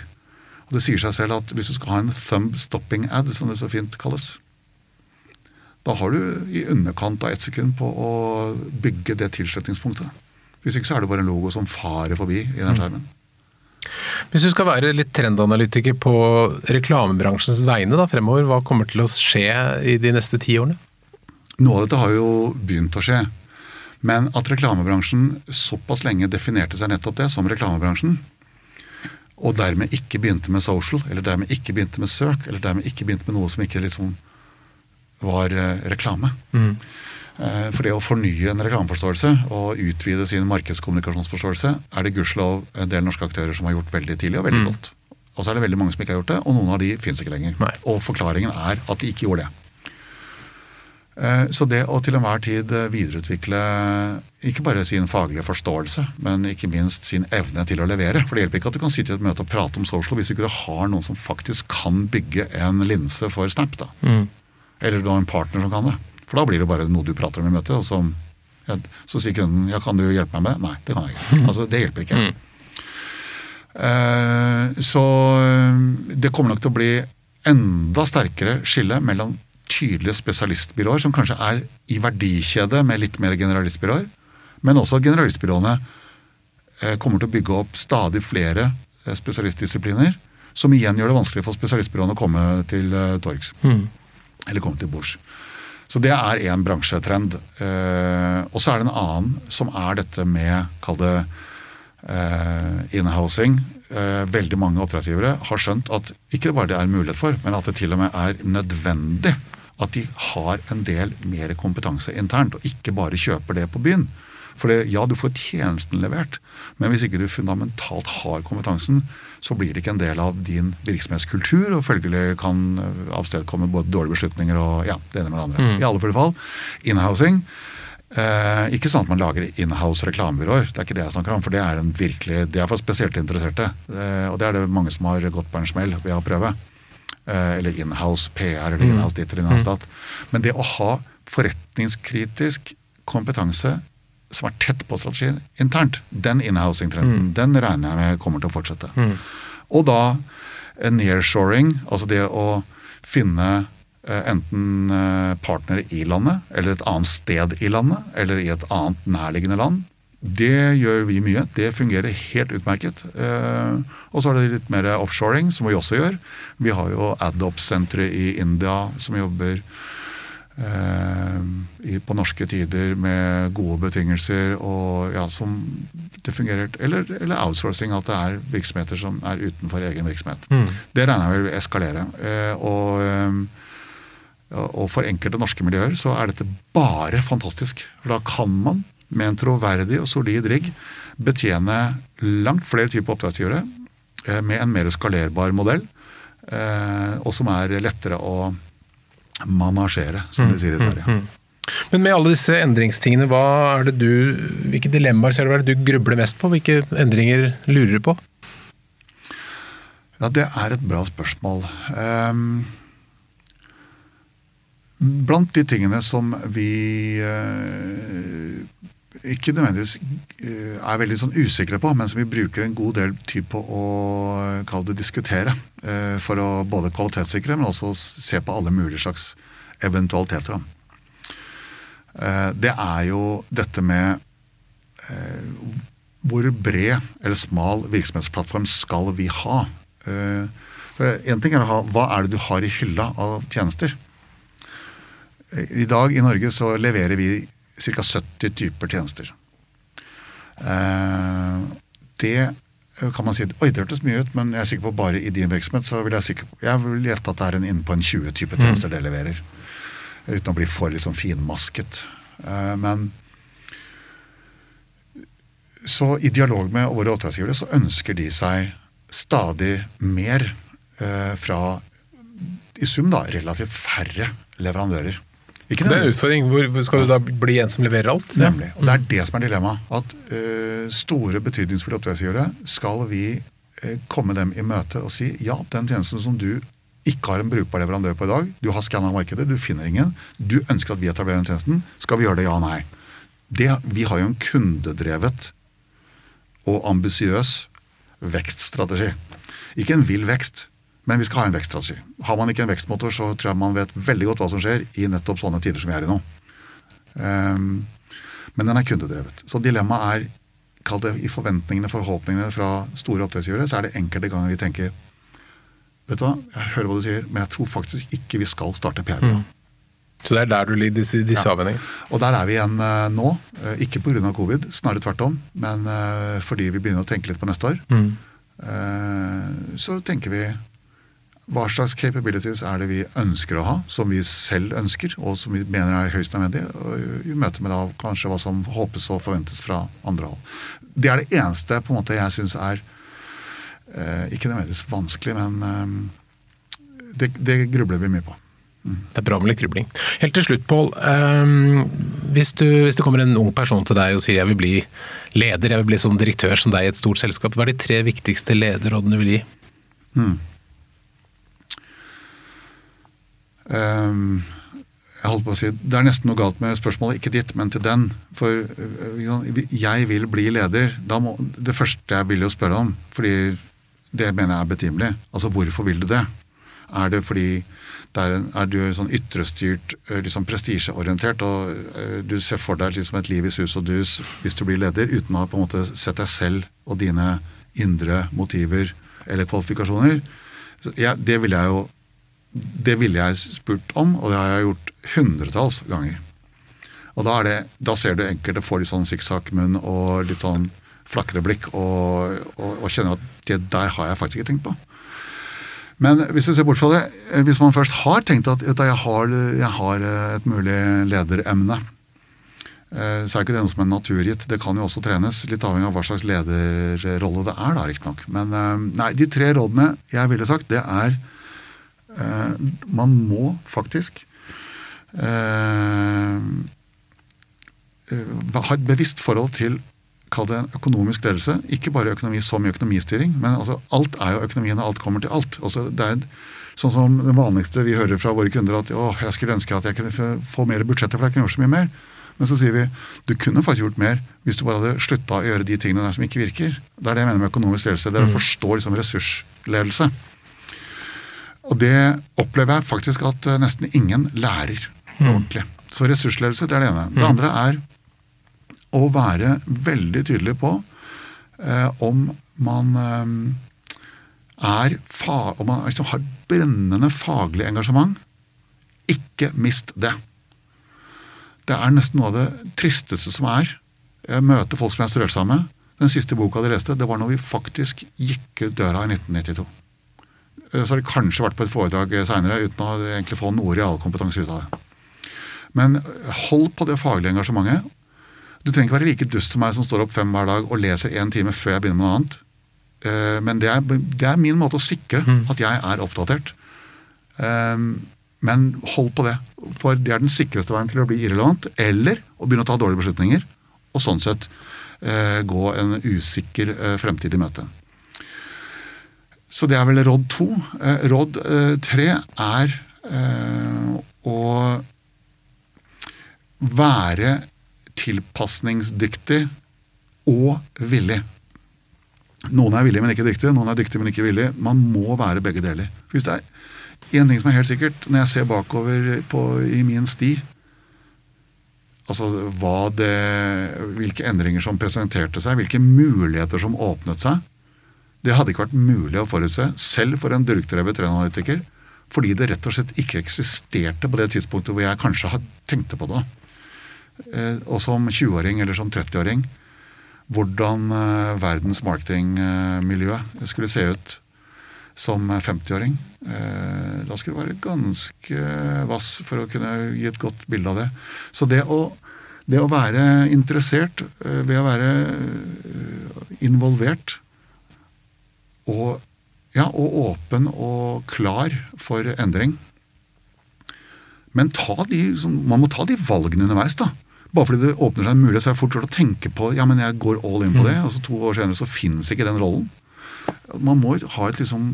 Og det sier seg selv at hvis du skal ha en thumb stopping ad, som det så fint kalles, da har du i underkant av ett sekund på å bygge det tilslutningspunktet. Hvis ikke så er det bare en logo som farer forbi i den skjermen. Hvis du skal være litt trendanalytiker på reklamebransjens vegne da, fremover, hva kommer til å skje i de neste ti årene? Noe av dette har jo begynt å skje. Men at reklamebransjen såpass lenge definerte seg nettopp det som reklamebransjen, og dermed ikke begynte med social, eller dermed ikke begynte med søk, eller dermed ikke begynte med noe som ikke liksom var eh, reklame. Eh, For det å fornye en reklameforståelse og utvide sin markedskommunikasjonsforståelse er det gudskjelov en del norske aktører som har gjort veldig tidlig og veldig godt. Og så er det veldig mange som ikke har gjort det, og noen av de finnes ikke lenger. Nei. Og forklaringen er at de ikke gjorde det. Eh, Så det å til enhver tid eh, videreutvikle ikke bare sin faglige forståelse, men ikke minst sin evne til å levere. For det hjelper ikke at du kan sitte i et møte og prate om social hvis du ikke har noen som faktisk kan bygge en linse for Snap. da. Eller du har en partner som kan det. For da blir det bare noe du prater om i møtet, og så, så sier kunden ja, kan du hjelpe meg med? Nei, det kan jeg ikke. Altså, Det hjelper ikke. Eh, så eh, det kommer nok til å bli enda sterkere skille mellom tydelige spesialistbyråer, som kanskje er i verdikjede med litt mer generalistbyråer, men også at generalistbyråene eh, kommer til å bygge opp stadig flere spesialistdisipliner, som igjen gjør det vanskelig for spesialistbyråene å komme til torgs. torgs. Eller komme til bords. Så det er én bransjetrend. Eh, og så er det en annen som er dette med, kall det eh, inhousing. Eh, veldig mange oppdragsgivere har skjønt at ikke bare det er en mulighet for, men at det til og med er nødvendig at de har en del mer kompetanse internt, og ikke bare kjøper det på byen. For det, ja, du får tjenesten levert, men hvis ikke du fundamentalt har kompetansen, så blir det ikke en del av din virksomhetskultur, og følgelig kan eh, avstedkomme både dårlige beslutninger og ja, det ene med det andre. I alle fall, inhousing. Eh, ikke sånn at man lager inhouse reklamebyråer, det er ikke det jeg snakker om. For det er, en virkelig, det er for spesielt interesserte. Eh, og det er det mange som har gått på en smell ved å prøve. Eh, eller inhouse PR eller inhouse ditt eller inhouse datt. Men det å ha forretningskritisk kompetanse som er tett på strategien internt, den inhousing-trenden, den regner jeg med kommer til å fortsette. Og da eh, nearshoring, altså det å finne eh, enten eh, partnere i landet, eller et annet sted i landet, eller i et annet nærliggende land, Det gjør vi mye. Det fungerer helt utmerket. Og så er det litt mer offshoring, som vi også gjør. Vi har jo Adop-senteret i India som jobber på norske tider med gode betingelser og ja, som det fungerer Eller, eller outsourcing, at det er virksomheter som er utenfor egen virksomhet. Det regner jeg vil eskalere. Eh, og eh, og for enkelte norske miljøer så er dette bare fantastisk. For da kan man med en troverdig og solid rigg betjene langt flere typer oppdragsgivere eh, med en mer skalerbar modell, eh, og som er lettere å manasjere, som de sier i Sverige. Men med alle disse endringstingene, er du, hvilke dilemmaer ser du er det du grubler mest på? Hvilke endringer lurer du på? Ja, Det er et bra spørsmål. Um, blant de tingene som vi uh, ikke nødvendigvis uh, er veldig sånn usikre på, men som vi bruker en god del tid på å kalle det diskutere, uh, for å både kvalitetssikre, men også se på alle mulige slags eventualiteter. Det er jo dette med hvor bred eller smal virksomhetsplattform skal vi ha? En ting er å ha hva er det du har i hylla av tjenester? I dag i Norge så leverer vi ca. 70 typer tjenester. Det kan man si Oi, det hørtes mye ut, men jeg er sikker på bare i din virksomhet så vil jeg sikker på, jeg vil gjette at det er en inne på en 20 typer tjenester mm. det leverer. Uten å bli for liksom finmasket. Men så i dialog med våre oppdragsgivere så ønsker de seg stadig mer fra i sum da, relativt færre leverandører. Ikke det er en utfordring. Hvor skal du da bli en som leverer alt? Nemlig. Og Det er det som er dilemmaet. At uh, store, betydningsfulle oppdragsgivere skal vi uh, komme dem i møte og si ja, den tjenesten som du ikke har en brukbar leverandør på i dag, du har skanna markedet, du finner ingen, du ønsker at vi etablerer den tjenesten, skal vi gjøre det ja nei? Det, vi har jo en kundedrevet og ambisiøs vekststrategi. Ikke en vill vekst, men vi skal ha en vekststrategi. Har man ikke en vekstmotor, så tror jeg man vet veldig godt hva som skjer i nettopp sånne tider som vi er i nå. Um, men den er kundedrevet. Så dilemmaet er kall det i forventningene, forhåpningene fra store oppdragsgivere, så er det enkelte ganger vi tenker Vet du hva, jeg hører hva du sier, men jeg tror faktisk ikke vi skal starte PR-byrå. Mm. Så det er der du ligger, i disse ja. avveiningene? Og der er vi igjen uh, nå. Uh, ikke pga. covid, snarere tvert om, men uh, fordi vi begynner å tenke litt på neste år. Mm. så tenker vi hva slags capabilities er det vi ønsker å ha, som vi selv ønsker, og som vi mener er høyst nødvendig, i møte med da kanskje hva som håpes og forventes fra andre hold. Det er det eneste på en måte jeg syns er eh, ikke nødvendigvis vanskelig, men eh, det, det, grubler vi mye på. Mm. Det er bra med litt grubling. Helt til slutt, Pål. Um, hvis, hvis, det kommer en ung person til deg og sier jeg vil bli leder, jeg vil bli sånn direktør som deg i et stort selskap, hva er de tre viktigste lederrådene du vil gi? Mm. Um, jeg holdt på å si, Det er nesten noe galt med spørsmålet, ikke ditt, men til den. For uh, jeg vil bli leder. Må, det første jeg vil jo spørre om, fordi det mener jeg er betimelig. Altså hvorfor vil du det? Er det fordi det er, en, er du sånn ytrestyrt, uh, liksom prestisjeorientert, og uh, du ser for deg liksom et liv i sus og dus hvis du blir leder, uten å på en måte sette deg selv og dine indre motiver eller kvalifikasjoner? Ja, det vil jeg jo det ville jeg spurt om, og det har jeg gjort hundretalls ganger. Og da, det, da ser du enkelte får litt sånn sikksakkmunn og litt sånn flakkere blikk og, og, og, kjenner at det der har jeg faktisk ikke tenkt på. Men hvis jeg ser bort fra det, hvis man først har tenkt at jeg har, jeg har et mulig lederemne, eh, så er ikke det noe som er naturgitt. Det kan jo også trenes, litt avhengig av hva slags lederrolle det er, da, riktignok. Men eh, nei, de tre rådene jeg ville sagt, det er Eh, man må faktisk eh, eh, ha et bevisst forhold til kall det økonomisk ledelse. Ikke bare økonomi som i økonomistyring, men altså alt er jo økonomien, og alt kommer til alt. Altså det er sånn som Det vanligste vi hører fra våre kunder, at å, jeg skulle ønske at jeg kunne få mer budsjetter, for jeg kunne gjort så mye mer. Men så sier vi du kunne faktisk gjort mer hvis du bare hadde slutta å gjøre de tingene der som ikke virker. Det er det jeg mener med økonomisk ledelse. Det er å mm. forstå liksom ressursledelse. Og det opplever jeg faktisk at eh, nesten ingen lærer mm. ordentlig. Så ressursledelse, det er det ene. Det mm. andre er å være veldig tydelig på eh, om man eh, er om man liksom har brennende faglig engasjement. Ikke mist det. Det er nesten noe av det tristeste som er. Jeg møter folk som jeg har strøket sammen med. Den siste boka de leste, det var når vi faktisk gikk ut døra i 1992. Eh, så har de kanskje vært på et foredrag seinere uten å egentlig få noe realkompetanse ut av det. Men hold på det faglige engasjementet. Du trenger ikke være like dust som meg som står opp fem hver dag og leser én time før jeg begynner med noe annet. Eh, men det er, det er min måte å sikre at jeg er oppdatert. Eh, men hold på det, for det er den sikreste veien til å bli irrelevant eller å begynne å ta dårlige beslutninger, og sånn sett eh, gå en usikker fremtid i møte. Så det er vel råd to. Råd tre er å være tilpasningsdyktig og villig. Noen er villige, men ikke dyktige. Noen er dyktige, men ikke villige. Man må være begge deler. Hvis det er én ting som er helt sikkert, når jeg ser bakover på, i min sti Altså det, hvilke endringer som presenterte seg, hvilke muligheter som åpnet seg. Det hadde ikke vært mulig å forutse, selv for en durkdrevet trendanalytiker. Fordi det rett og slett ikke eksisterte på det tidspunktet hvor jeg kanskje tenkte på det. Eh, og som 20-åring eller som 30-åring hvordan eh, verdens marketingmiljø skulle se ut som 50-åring. Eh, da skulle du være ganske vass for å kunne gi et godt bilde av det. Så det å, det å være interessert eh, ved å være involvert og, ja, og åpen og klar for endring Men de, man må ta de valgene underveis, da. Bare fordi det åpner seg en mulighet, så er det fort gjort å tenke på ja, men jeg går all in på det. og så To år senere så finnes ikke den rollen. Man må ha et liksom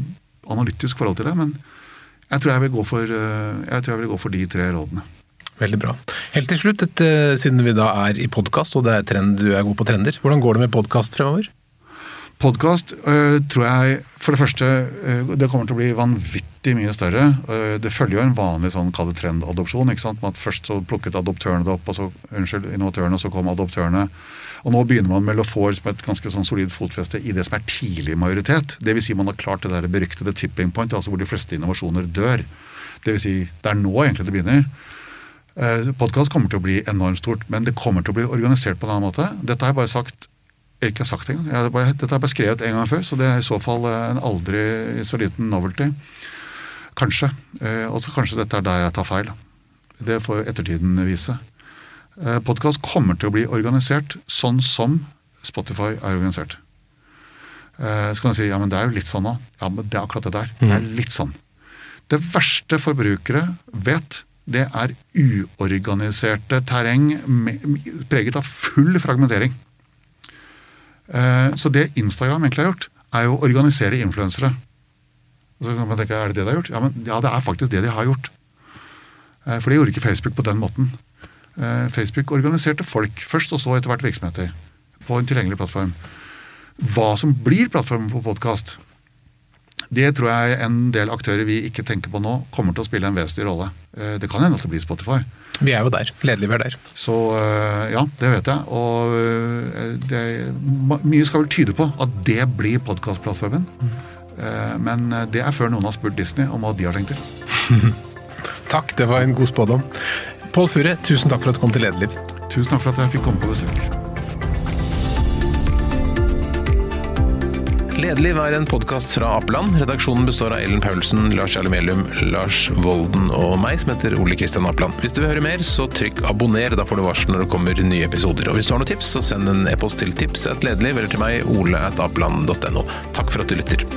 analytisk forhold til det. Men jeg tror jeg vil gå for, eh, jeg tror jeg vil gå for de tre rådene. Veldig bra. Helt til slutt, et, eh, siden vi da er i podkast og det er trend, du er god på trender, hvordan går det med podkast fremover? Podkast øh, tror jeg for det første øh, det kommer til å bli vanvittig mye større. Øh, det følger jo en vanlig sånn trendadopsjon. ikke sant? At Først så plukket adoptørene det opp, og så, unnskyld, innovatørene, og så kom adoptørene. Og Nå begynner man med Lofor som et ganske sånn solid fotfeste i det som er tidlig majoritet. Dvs. Si man har klart det der beryktede tipping point, altså hvor de fleste innovasjoner dør. Dvs. Si, det er nå egentlig det begynner. Podkast kommer til å bli enormt stort, men det kommer til å bli organisert på en annen måte. Dette har jeg bare sagt ikke har sagt engang. Dette har jeg beskrevet en gang før, så det er i så fall eh, en aldri så liten novelty. Kanskje. Eh, og så kanskje dette er der jeg tar feil. Det får ettertiden vise. Eh, Podkast kommer til å bli organisert sånn som Spotify er organisert. Eh, så kan du si ja, men det er jo litt sånn òg. Ja, men det er akkurat det der. Det er mm. litt sånn. Det verste forbrukere vet, det er uorganiserte terreng preget av full fragmentering. Eh, så det Instagram egentlig har gjort, er jo å organisere influensere. Så kan man tenke, Er det det de har gjort? Ja, men, ja, det er faktisk det de har gjort. Eh, for det gjorde ikke Facebook på den måten. Eh, Facebook organiserte folk først, og så etter hvert virksomheter. På en tilgjengelig plattform. Hva som blir plattformen på podkast, det tror jeg en del aktører vi ikke tenker på nå, kommer til å spille en vesentlig rolle. Eh, det kan hende at det blir Spotify. Vi er jo der. Gledelig er der. Så eh, ja, det vet jeg. Og eh, det, mye skal vel tyde på at det blir podkastplattformen. Mm. Men det er før noen har spurt Disney om hva de har tenkt til. takk, det var en god spådom. Pål Fure, tusen takk for at du kom til Lederliv. Tusen takk for at jeg fikk komme på besøk. Lederliv er en podkast fra Apeland. Redaksjonen består av Ellen Paulsen, Lars Jarle Lars Volden og meg, som heter Ole Kristian Apeland. Hvis du vil høre mer, så trykk abonner. Da får du varsel når det kommer nye episoder. Og hvis du har noen tips, så send en e-post til tips.ledelig eller til meg, ole.apeland.no. Takk for at du lytter.